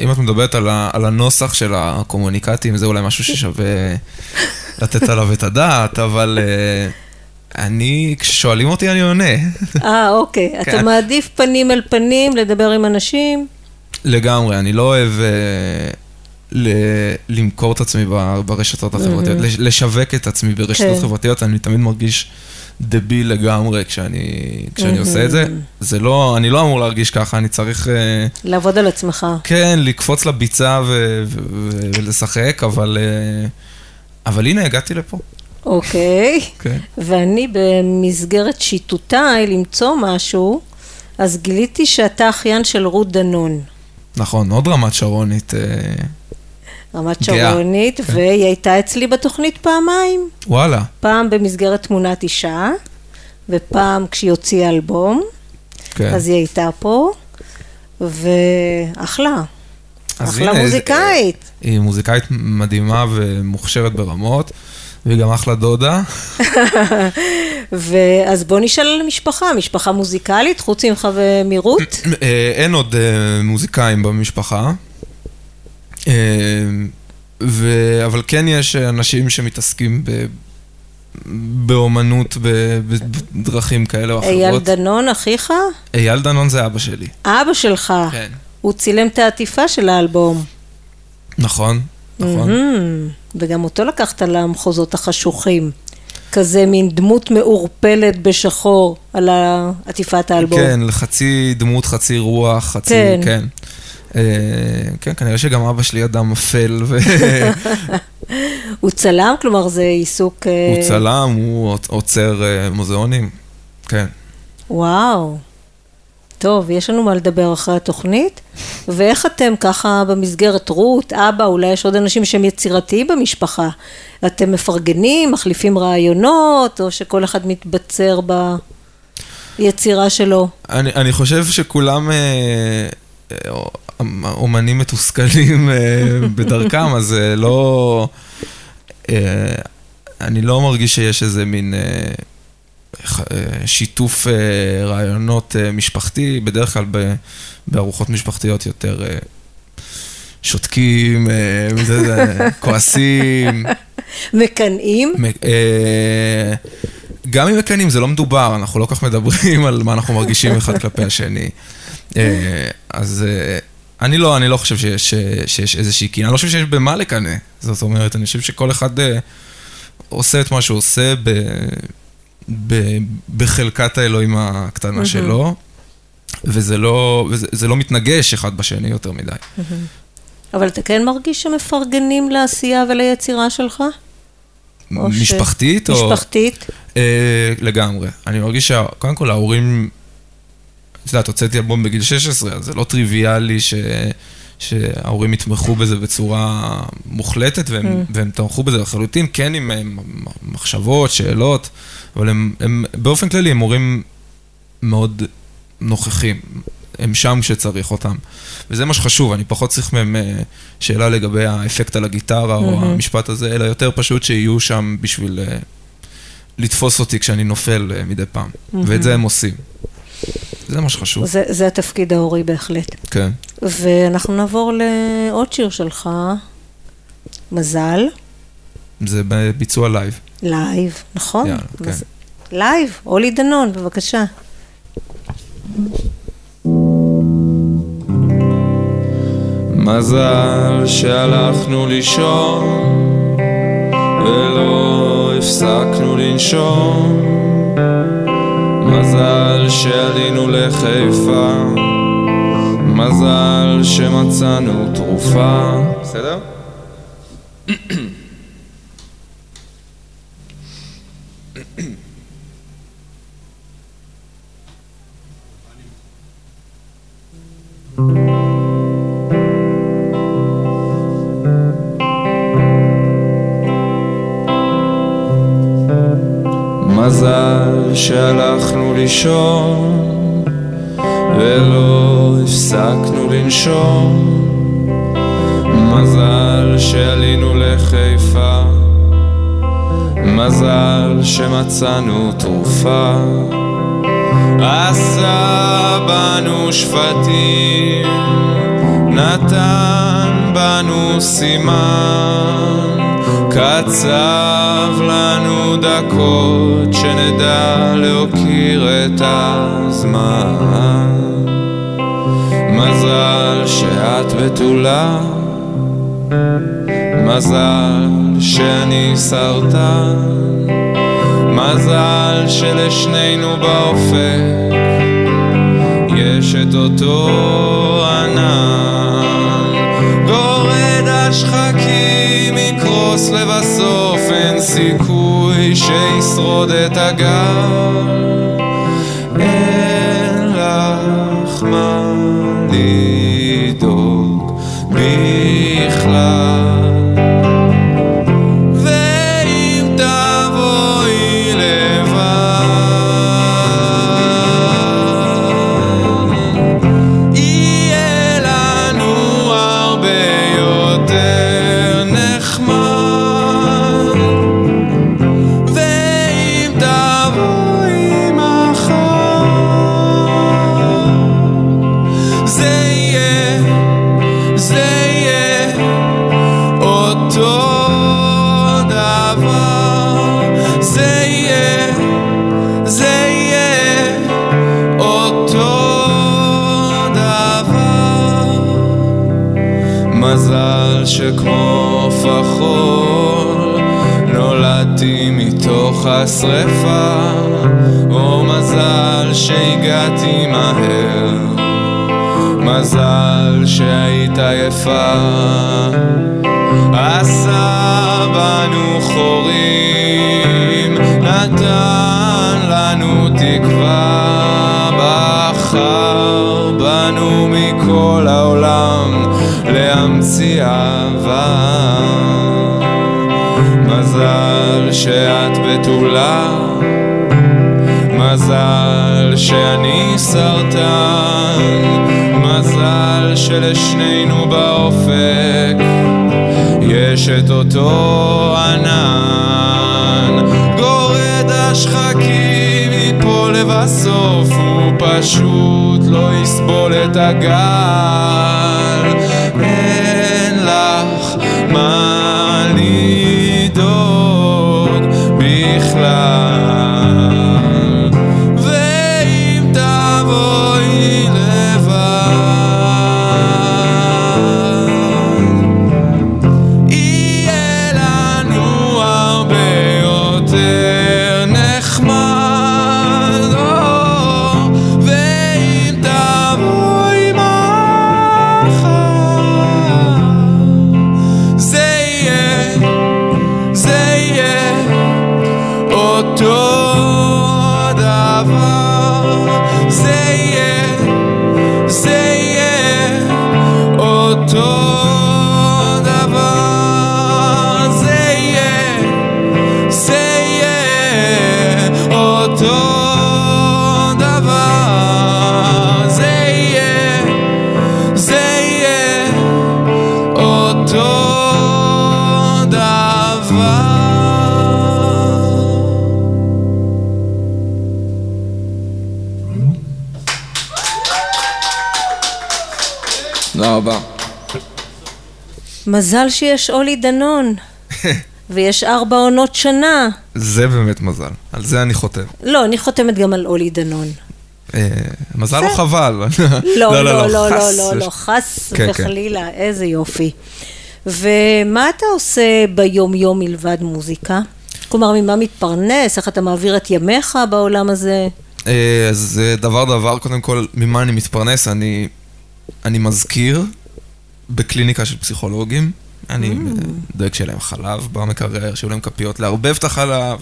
Speaker 5: אם את מדברת על, ה, על הנוסח של הקומוניקטים, זה אולי משהו ששווה לתת עליו את הדעת, אבל אה, אני, כששואלים אותי אני עונה.
Speaker 4: אה, אוקיי. אתה
Speaker 5: כן.
Speaker 4: מעדיף פנים אל פנים, לדבר עם אנשים?
Speaker 5: לגמרי, אני לא אוהב אה, ל- למכור את עצמי ברשתות החברתיות, לש- לשווק את עצמי ברשתות
Speaker 4: כן.
Speaker 5: חברתיות, אני תמיד מרגיש דביל לגמרי כשאני, כשאני עושה את זה. זה לא, אני לא אמור להרגיש ככה, אני צריך, אה,
Speaker 4: לעבוד על עצמך.
Speaker 5: כן, לקפוץ לביצה ו- ו- ו- ולשחק, אבל, אה, אבל הנה, הגעתי לפה.
Speaker 4: אוקיי.
Speaker 5: כן.
Speaker 4: ואני במסגרת שיטוטיי למצוא משהו, אז גיליתי שאתה אחיין של רות דנון.
Speaker 5: נכון, עוד רמת שרונית. אה,
Speaker 4: רמת. שרונית,
Speaker 5: כן.
Speaker 4: והיא הייתה אצלי בתוכנית פעמיים.
Speaker 5: וואלה,
Speaker 4: פעם במסגרת תמונת אישה, ופעם כשהיא הוציאה אלבום,
Speaker 5: כן.
Speaker 4: אז היא הייתה פה, ואחלה. אחלה
Speaker 5: הנה,
Speaker 4: מוזיקאית.
Speaker 5: היא מוזיקאית מדהימה ומוכשרת ברמות, והיא גם אחלה דודה.
Speaker 4: ואז בוא נשאל על המשפחה, משפחה מוזיקלית, חוץ ממך ומרות?
Speaker 5: אה, אין עוד אה, מוזיקאים במשפחה, אה, ו... אבל כן יש אנשים שמתעסקים ב... באומנות ב... בדרכים כאלה או
Speaker 4: אייל
Speaker 5: אחרות.
Speaker 4: דנון, אחיך?
Speaker 5: אייל דנון זה אבא שלי.
Speaker 4: אבא שלך.
Speaker 5: כן.
Speaker 4: הוא צילם את העטיפה של האלבום.
Speaker 5: נכון, נכון.
Speaker 4: מהמם. וגם אותו לקחת למחוזות החשוכים. כזה מין דמות מעורפלת בשחור על עטיפת האלבום.
Speaker 5: כן, חצי דמות, חצי רוח, חצי...
Speaker 4: כן.
Speaker 5: כן. אה, כן, כנראה שגם אבא שלי אדם אפל, והוא
Speaker 4: הוא צלם? כלומר זה עיסוק... אה,
Speaker 5: צלם, הוא עוצר אה, מוזיאונים. כן.
Speaker 4: וואו. טוב, יש לנו מה לדבר אחרי התוכנית. ואיך אתם ככה במסגרת רות, אבא, אולי יש עוד אנשים שהם יצירתיים במשפחה. אתם מפרגנים, מחליפים רעיונות, או שכל אחד מתבצר ביצירה שלו?
Speaker 5: אני, אני חושב שכולם, אה, אה, אומנים מתוסכלים אה, בדרכם, אז לא... אני לא מרגיש שיש איזה מין שיתוף אה, רעיונות אה, משפחתי, בדרך כלל בארוחות משפחתיות יותר אה, שותקים, אה, כועסים.
Speaker 4: מקנאים?
Speaker 5: אה, גם אם מקנאים זה לא מדובר, אנחנו לא כל כך מדברים על מה אנחנו מרגישים אחד כלפי השני. אה, אז אה, אני לא, אני לא חושב שיש, שיש איזושהי קינה, אני לא חושב שיש במה לקנא. זאת אומרת, אני חושב שכל אחד אה, עושה את מה שהוא עושה ב, בחלקת האלוהים הקטנה שלו, וזה לא, וזה, זה לא מתנגש אחד בשני יותר מדי.
Speaker 4: אבל אתה כן מרגיש שמפרגנים לעשייה וליצירה שלך? או ש-
Speaker 5: משפחתית או...
Speaker 4: משפחתית?
Speaker 5: אה, לגמרי. אני מרגיש שקודם כל ההורים, את יודעת, הוצאתי אלבום בגיל 16, אז זה לא טריוויאלי ש... שההורים יתמכו בזה בצורה מוחלטת, והם,
Speaker 4: Mm.
Speaker 5: והם תמכו בזה לחלוטין, כן עם אה, מחשבות, שאלות, אבל הם, הם באופן כללי הם הורים מאוד נוכחים. הם שם כשצריך אותם. וזה מה שחשוב, אני פחות צריך מהם אה, שאלה לגבי האפקט על הגיטרה או
Speaker 4: מהמם.
Speaker 5: המשפט הזה, אלא יותר פשוט שיהיו שם בשביל אה, לתפוס אותי כשאני נופל אה, מדי פעם. ואת זה הם עושים. זה מה שחשוב.
Speaker 4: זה, זה התפקיד ההורי בהחלט.
Speaker 5: כן.
Speaker 4: ואנחנו נעבור לעוד שיר שלך, מזל,
Speaker 5: זה בביצוע live.
Speaker 4: live, נכון?
Speaker 5: יאללה, כן.
Speaker 4: live, אולי דנון, בבקשה.
Speaker 6: מזל שהלכנו לישון ולא הפסקנו לנשום מזל שעלינו לחיפה מזל שמצאנו תרופה בסדר? לישון ולא הפסקנו לנשום. מזל שעלינו לחיפה מזל שמצאנו תרופה. עשה בנו שפטים נתן בנו סימן קצב לנו דקות שנדע להוקיר את הזמן. מזל שאת בתולה. מזל שאני סרטן. מזל שלשנינו באופק יש את אותו ענן יקרוס לבסוף אין סיכוי שישרוד את הגל. אין לך מה לדאוג בכלל יפה. עשה בנו חורים נתן לנו תקווה. בחר בנו מכל העולם להמציא אהבה. מזל שאת בתולה. מזל שאני סרטן, מזל שלשנינו באופק יש את אותו ענן. גורד השחקים ייפול לבסוף הוא פשוט לא יסבול את הגל
Speaker 4: מזל שיש אולי דנון, ויש ארבע עונות שנה.
Speaker 5: זה באמת מזל, על זה אני חותם.
Speaker 4: לא, אני חותמת גם על אולי דנון.
Speaker 5: אה, מזל או חבל?
Speaker 4: לא, לא, לא, לא, לא,
Speaker 5: וש-
Speaker 4: לא, חס
Speaker 5: כן, כן.
Speaker 4: וחלילה, איזה יופי. ומה אתה עושה ביום-יום מלבד מוזיקה? כלומר, ממה מתפרנס? איך אתה מעביר את ימיך בעולם הזה?
Speaker 5: אה, אז אה, דבר דבר, קודם כל, ממה אני מתפרנס? אני, אני מזכיר בקליניקה של פסיכולוגים. אני
Speaker 4: Mm.
Speaker 5: דואג שיהיה להם חלב במקרר, שיהיו להם כפיות לערבב את החלב,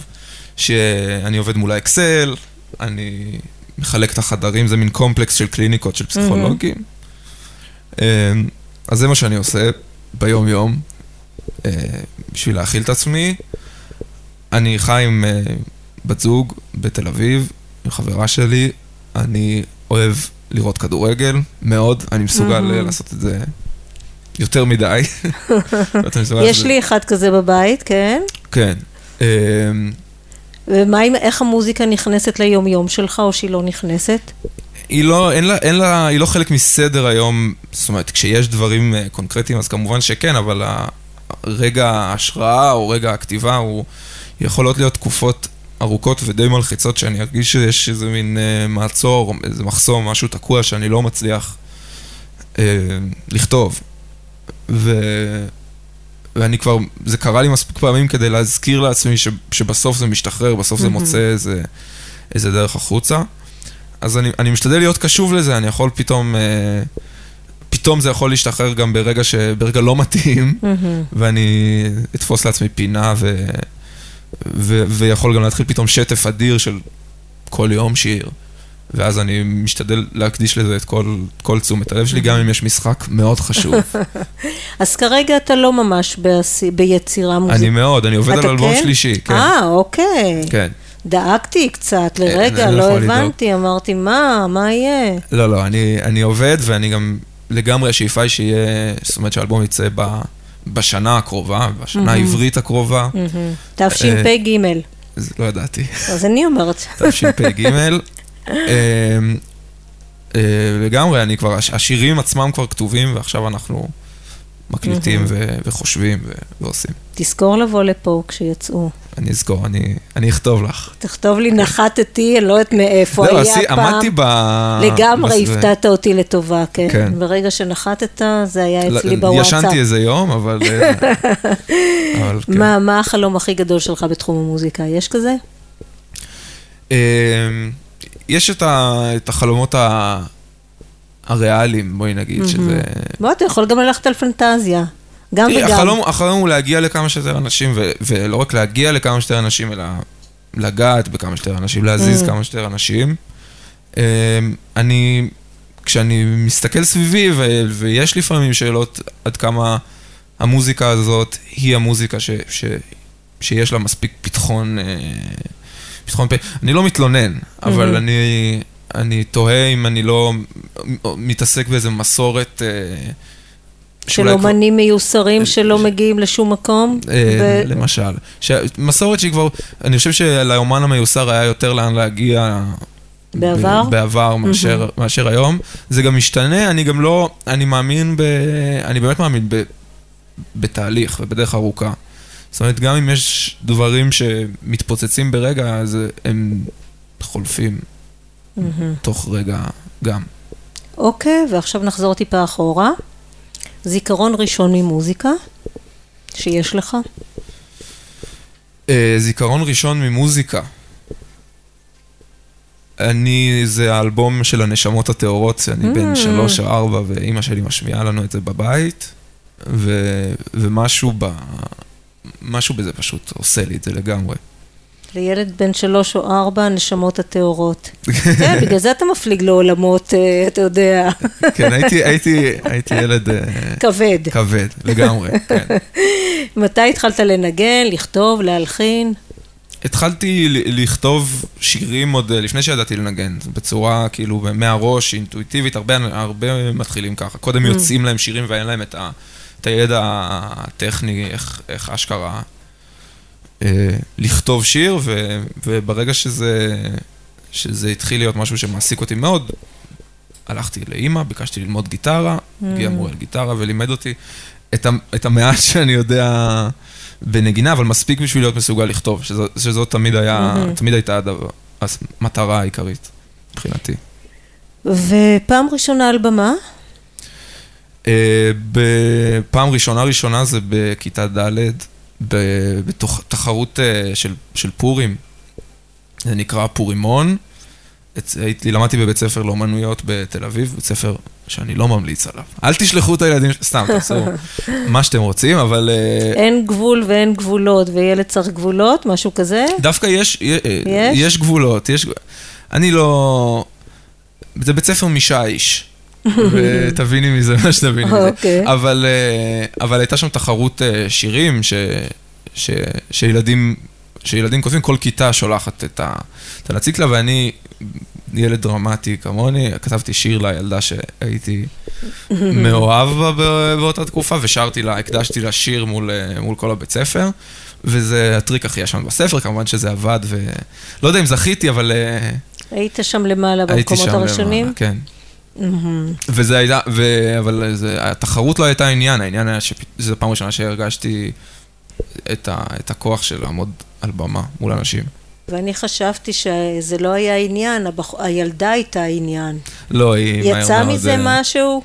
Speaker 5: שאני עובד מול האקסל, אני מחלק את החדרים, זה מין קומפלקס של קליניקות של פסיכולוגים. אה, אז זה מה שאני עושה ביום-יום, אה, בשביל להאכיל את עצמי. אני חי עם אה, בת זוג בתל אביב, עם חברה שלי, אני אוהב לראות כדורגל, מאוד, אני מסוגל אה, לעשות את זה יותר מדי.
Speaker 4: יש לי אחד כזה בבית, כן?
Speaker 5: כן. אה,
Speaker 4: ומה עם, איך המוזיקה נכנסת ליום-יום שלך, או שהיא לא נכנסת?
Speaker 5: היא לא, אין לה, אין לה, היא לא חלק מסדר היום, זאת אומרת, כשיש דברים אה, קונקרטיים אז כמובן שכן, אבל רגע ההשראה או רגע הכתיבה הוא, יכולות להיות תקופות ארוכות ודי מלחיצות שאני ארגיש שיש איזה מין אה, מעצור, איזה מחסום, משהו תקוע שאני לא מצליח אה, לכתוב. ו... ואני כבר, זה קרה לי מספיק פעמים כדי להזכיר לעצמי ש, שבסוף זה משתחרר, בסוף זה מוצא איזה, איזה דרך החוצה. אז אני, אני משתדל להיות קשוב לזה, אני יכול פתאום, אה, פתאום זה יכול להשתחרר גם ברגע, ש, ברגע לא מתאים, ואני אתפוס לעצמי פינה ו, ו, ויכול גם להתחיל פתאום שטף אדיר של כל יום שיר. ואז אני משתדל להקדיש לזה את כל, כל תשומת הלב שלי, גם אם יש משחק מאוד חשוב.
Speaker 4: אז כרגע אתה לא ממש בעשי- ביצירה מוזיקלית.
Speaker 5: אני מאוד, אני עובד על אלבום
Speaker 4: כן?
Speaker 5: שלישי, כן.
Speaker 4: אה, אוקיי.
Speaker 5: כן.
Speaker 4: דאגתי קצת,
Speaker 5: אין,
Speaker 4: לרגע,
Speaker 5: אני לא
Speaker 4: לא
Speaker 5: יכול לדאוג.
Speaker 4: הבנתי, אמרתי, מה, מה יהיה?
Speaker 5: לא, לא, אני, אני עובד ואני גם לגמרי, השאיפה היא שיהיה, זאת אומרת שהאלבום יצא ב, בשנה הקרובה, בשנה העברית הקרובה.
Speaker 4: תשפ"ג.
Speaker 5: זה לא ידעתי.
Speaker 4: אז אני אומרת.
Speaker 5: תשפ"ג. אמ, אה, לגמרי, אני כבר, הש- השירים עצמם כבר כתובים, ועכשיו אנחנו מקליטים ו- וחושבים ו- ועושים.
Speaker 4: תזכור לבוא לפה כשיצאו.
Speaker 5: אני אזכור, אני, אני אכתוב לך.
Speaker 4: תכתוב לי, נחתתי, אני לא יודעת מאיפה
Speaker 5: זהו,
Speaker 4: היה
Speaker 5: עשי-
Speaker 4: הפעם.
Speaker 5: עמדתי ב...
Speaker 4: לגמרי
Speaker 5: בס-
Speaker 4: הפתעת אותי לטובה, כן.
Speaker 5: כן.
Speaker 4: ברגע שנחתת, זה היה
Speaker 5: לא,
Speaker 4: אצלי בוואטסאפ.
Speaker 5: ישנתי איזה יום, אבל... אה, אבל כן.
Speaker 4: מה, מה החלום הכי גדול שלך בתחום המוזיקה? יש כזה?
Speaker 5: יש את, ה, את החלומות ה, הריאליים, בואי נגיד, שזה...
Speaker 4: בוא, אתה יכול גם ללכת על פנטזיה. גם
Speaker 5: תראי,
Speaker 4: וגם.
Speaker 5: החלום, החלום הוא להגיע לכמה שיותר אנשים, ו, ולא רק להגיע לכמה שיותר אנשים, אלא לגעת בכמה שיותר אנשים, להזיז כמה שיותר אנשים. אמ, אני, כשאני מסתכל סביבי, ו, ויש לפעמים שאלות עד כמה המוזיקה הזאת היא המוזיקה ש, ש, שיש לה מספיק פתחון, אה, פתחון פה. אני לא מתלונן, אבל אני, אני תוהה אם אני לא מתעסק באיזה מסורת... אה,
Speaker 4: של
Speaker 5: שאולי כבר-
Speaker 4: אומנים מיוסרים שלא מגיעים לשום מקום?
Speaker 5: אה,
Speaker 4: ו-
Speaker 5: למשל. ש- מסורת שהיא כבר, אני חושב שלאומן המיוסר היה יותר לאן להגיע.
Speaker 4: בעבר?
Speaker 5: ב- בעבר מאשר, מאשר היום. זה גם משתנה, אני גם לא, אני מאמין ב... אני באמת מאמין ב, בתהליך ובדרך ארוכה. זאת אומרת, גם אם יש דברים שמתפוצצים ברגע, אז הם חולפים תוך רגע גם.
Speaker 4: אוקיי, ועכשיו נחזור טיפה אחורה. זיכרון ראשון ממוזיקה, שיש לך.
Speaker 5: אה, זיכרון ראשון ממוזיקה. אני, זה האלבום של הנשמות הטהורות, אני בן שלוש או ארבע, ואימא שלי משמיעה לנו את זה בבית, ו, ומשהו ב... משהו בזה פשוט עושה לי את זה לגמרי.
Speaker 4: לילד בן שלוש או ארבע, הנשמות הטהורות. כן, בגלל זה אתה מפליג לעולמות, אה, אתה יודע,
Speaker 5: כן, הייתי, הייתי, הייתי ילד אה,
Speaker 4: כבד.
Speaker 5: כבד, לגמרי, כן.
Speaker 4: מתי התחלת לנגן, לכתוב, להלחין?
Speaker 5: התחלתי לכתוב שירים עוד לפני שידעתי לנגן, בצורה כאילו מהראש, אינטואיטיבית, הרבה, הרבה מתחילים ככה. קודם יוצאים להם שירים ואין להם את, ה, את הידע הטכני, איך, איך אשכרה אה, לכתוב שיר, ו, וברגע שזה, שזה התחיל להיות משהו שמעסיק אותי מאוד, הלכתי לאימא, ביקשתי ללמוד גיטרה, הגיע מורה לגיטרה ולימד אותי את, ה, את המעט שאני יודע בנגינה, אבל מספיק בשביל להיות מסוגל לכתוב, שזו, שזאת תמיד, היה, תמיד הייתה המטרה העיקרית מבחינתי.
Speaker 4: ופעם ראשונה על במה?
Speaker 5: אה, בפעם ראשונה ראשונה זה בכיתה ד', בתוך תחרות אה, של, של פורים, זה נקרא פורימון. הייתי, למדתי בבית ספר לאומנויות בתל אביב, בית ספר שאני לא ממליץ עליו. אל תשלחו את הילדים, סתם, תעשו מה שאתם רוצים, אבל אה,
Speaker 4: אין גבול ואין גבולות, וילד צריך גבולות, משהו כזה?
Speaker 5: דווקא יש, יש?
Speaker 4: יש?
Speaker 5: יש גבולות, יש, אני לא, זה בית ספר משיש, ותביני מזה מה שתביני מזה.
Speaker 4: אוקיי.
Speaker 5: אבל, אה, אבל הייתה שם תחרות אה, שירים ש, ש, שילדים, שילדים כותבים, כל כיתה שולחת את, ה, את הנציג לה, ואני ילד דרמטי כמוני, כתבתי שיר לילדה שהייתי מאוהב בה באותה תקופה, ושרתי לה, הקדשתי לה שיר מול, אה, מול כל הבית ספר, וזה הטריק הכי ישן בספר, כמובן שזה עבד, ולא יודע אם זכיתי, אבל
Speaker 4: היית שם למעלה
Speaker 5: הייתי
Speaker 4: במקומות
Speaker 5: שם
Speaker 4: הראשונים?
Speaker 5: למעלה, כן. וזה הייתה, ו... אבל זה, התחרות לא הייתה העניין, העניין היה שזו פעם ראשונה שהרגשתי את, ה... את הכוח של לעמוד על במה מול אנשים.
Speaker 4: ואני חשבתי שזה לא היה עניין, הבח... הילדה הייתה העניין.
Speaker 5: לא, היא
Speaker 4: יצא
Speaker 5: מאוד,
Speaker 4: מזה
Speaker 5: אה,
Speaker 4: משהו?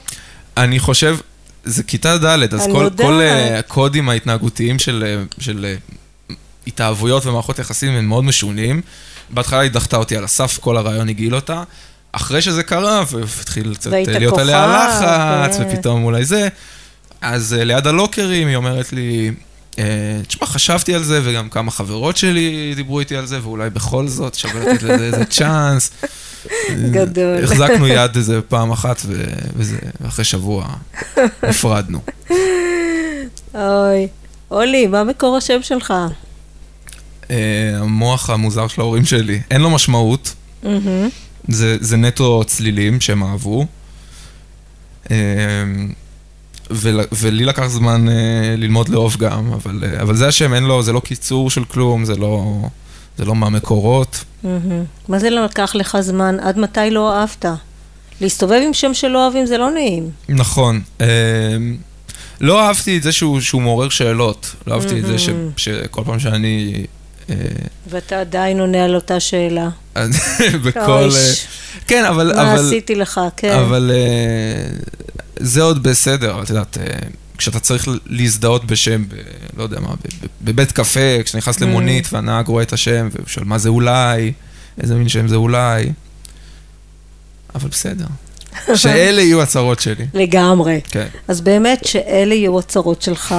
Speaker 5: אני חושב, זה כיתה ד', אז כל. כל אה, הקודים ההתנהגותיים של, אה, של אה, התאהבויות ומערכות יחסים הם מאוד משונים. בהתחלה היא דחתה אותי על הסף, כל הרעיון הגעיל אותה. אחרי שזה קרה, והתחיל קצת להיות עליה לחץ,
Speaker 4: כן.
Speaker 5: ופתאום אולי זה. אז אה, ליד הלוקרים היא אומרת לי, אה, תשמע, חשבתי על זה, וגם כמה חברות שלי דיברו איתי על זה, ואולי בכל זאת שווה לתת לזה איזה צ'אנס.
Speaker 4: גדול.
Speaker 5: החזקנו יד איזה פעם אחת, וזה, ואחרי שבוע נפרדנו.
Speaker 4: אוי. אולי, מה מקור השם שלך?
Speaker 5: אה, המוח המוזר של ההורים שלי, אין לו משמעות, זה, זה נטו צלילים שהם אהבו. אה, ול, ולי לקח זמן אה, ללמוד לאהוב גם, אבל, אה, אבל זה השם, אין לו, זה לא קיצור של כלום, זה לא, זה לא מהמקורות.
Speaker 4: מה זה לקח לך זמן? עד מתי לא אהבת? להסתובב עם שם שלא אוהבים זה לא נעים.
Speaker 5: נכון. לא אהבתי את זה שהוא, שהוא מעורר שאלות, לא אהבתי את זה ש, שכל פעם שאני...
Speaker 4: ואתה עדיין עונה על אותה שאלה.
Speaker 5: בכל... אה, כן, אבל...
Speaker 4: מה
Speaker 5: אבל...
Speaker 4: עשיתי לך, כן.
Speaker 5: אבל אה, זה עוד בסדר, את יודעת, אה, כשאתה צריך להזדהות בשם, ב, לא יודע מה, בבית קפה, כשאתה נכנס
Speaker 4: Mm.
Speaker 5: למונית והנהג רואה את השם, והוא שואל מה זה אולי, איזה מין שם זה אולי, אבל בסדר. שאלה יהיו הצרות שלי.
Speaker 4: לגמרי.
Speaker 5: כן.
Speaker 4: אז באמת שאלה יהיו הצרות שלך,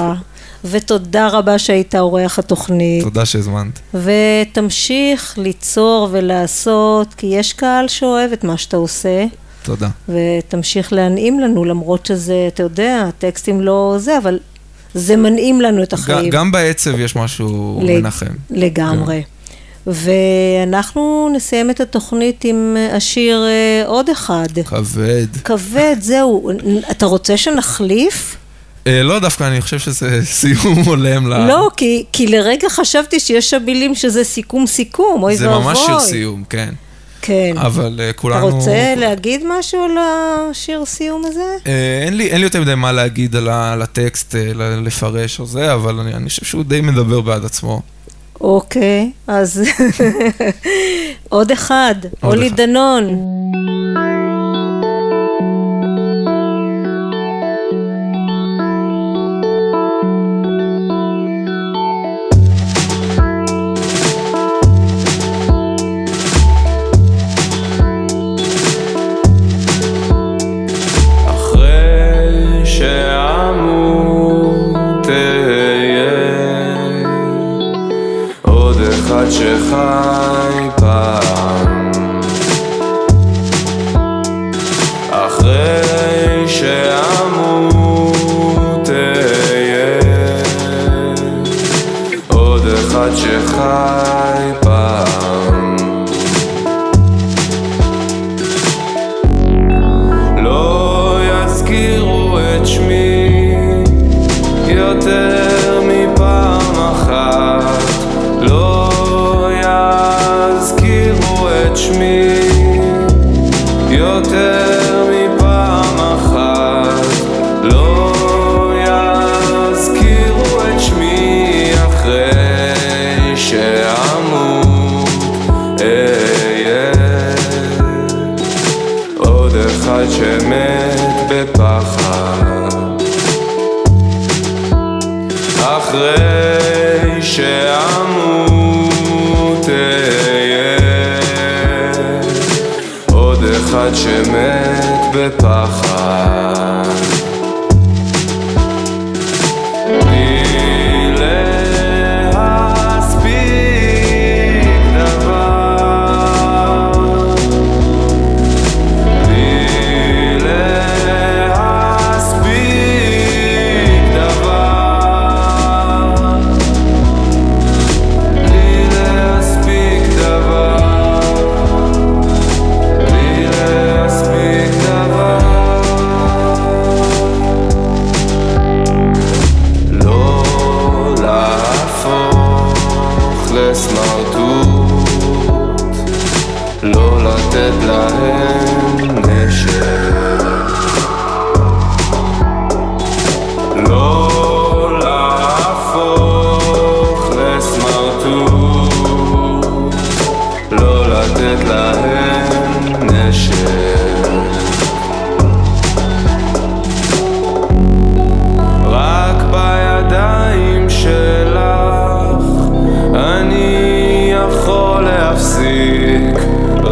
Speaker 4: ותודה רבה שהיית אורח התוכנית.
Speaker 5: תודה שהזמנת.
Speaker 4: ותמשיך ליצור ולעשות, כי יש קהל שאוהב את מה שאתה עושה,
Speaker 5: תודה.
Speaker 4: ותמשיך להנעים לנו, למרות שזה, אתה יודע, הטקסטים לא זה, אבל זה מנעים לנו את החיים.
Speaker 5: ג- גם בעצב יש משהו
Speaker 4: לג-
Speaker 5: מנחם.
Speaker 4: לגמרי. ואנחנו נסיים את התוכנית עם השיר אה, עוד אחד.
Speaker 5: כבד.
Speaker 4: כבד, זהו. אתה רוצה שנחליף?
Speaker 5: אה, לא, דווקא אני חושב שזה סיום הולם ל...
Speaker 4: לא, כי, כי לרגע חשבתי שיש שם מילים שזה סיכום סיכום, אוי
Speaker 5: זה
Speaker 4: ואבוי.
Speaker 5: ממש שיר סיום, כן.
Speaker 4: כן.
Speaker 5: אבל
Speaker 4: אתה
Speaker 5: כולנו...
Speaker 4: רוצה להגיד משהו על השיר סיום הזה?
Speaker 5: אה, אין לי, אין לי יותר מדי מה להגיד על, ה, על הטקסט, ל- לפרש או זה, אבל אני, אני חושב שהוא די מדבר בעד עצמו.
Speaker 4: אוקיי, אז עוד אחד, אולי
Speaker 5: אחד.
Speaker 4: דנון.
Speaker 6: אחד שחי פעם. לא יזכירו את שמי יותר מפעם אחת. לא יזכירו את שמי שאמות אהיה עוד אחד שמת בפחד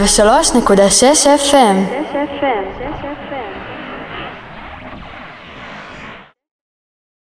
Speaker 8: 103.6 FM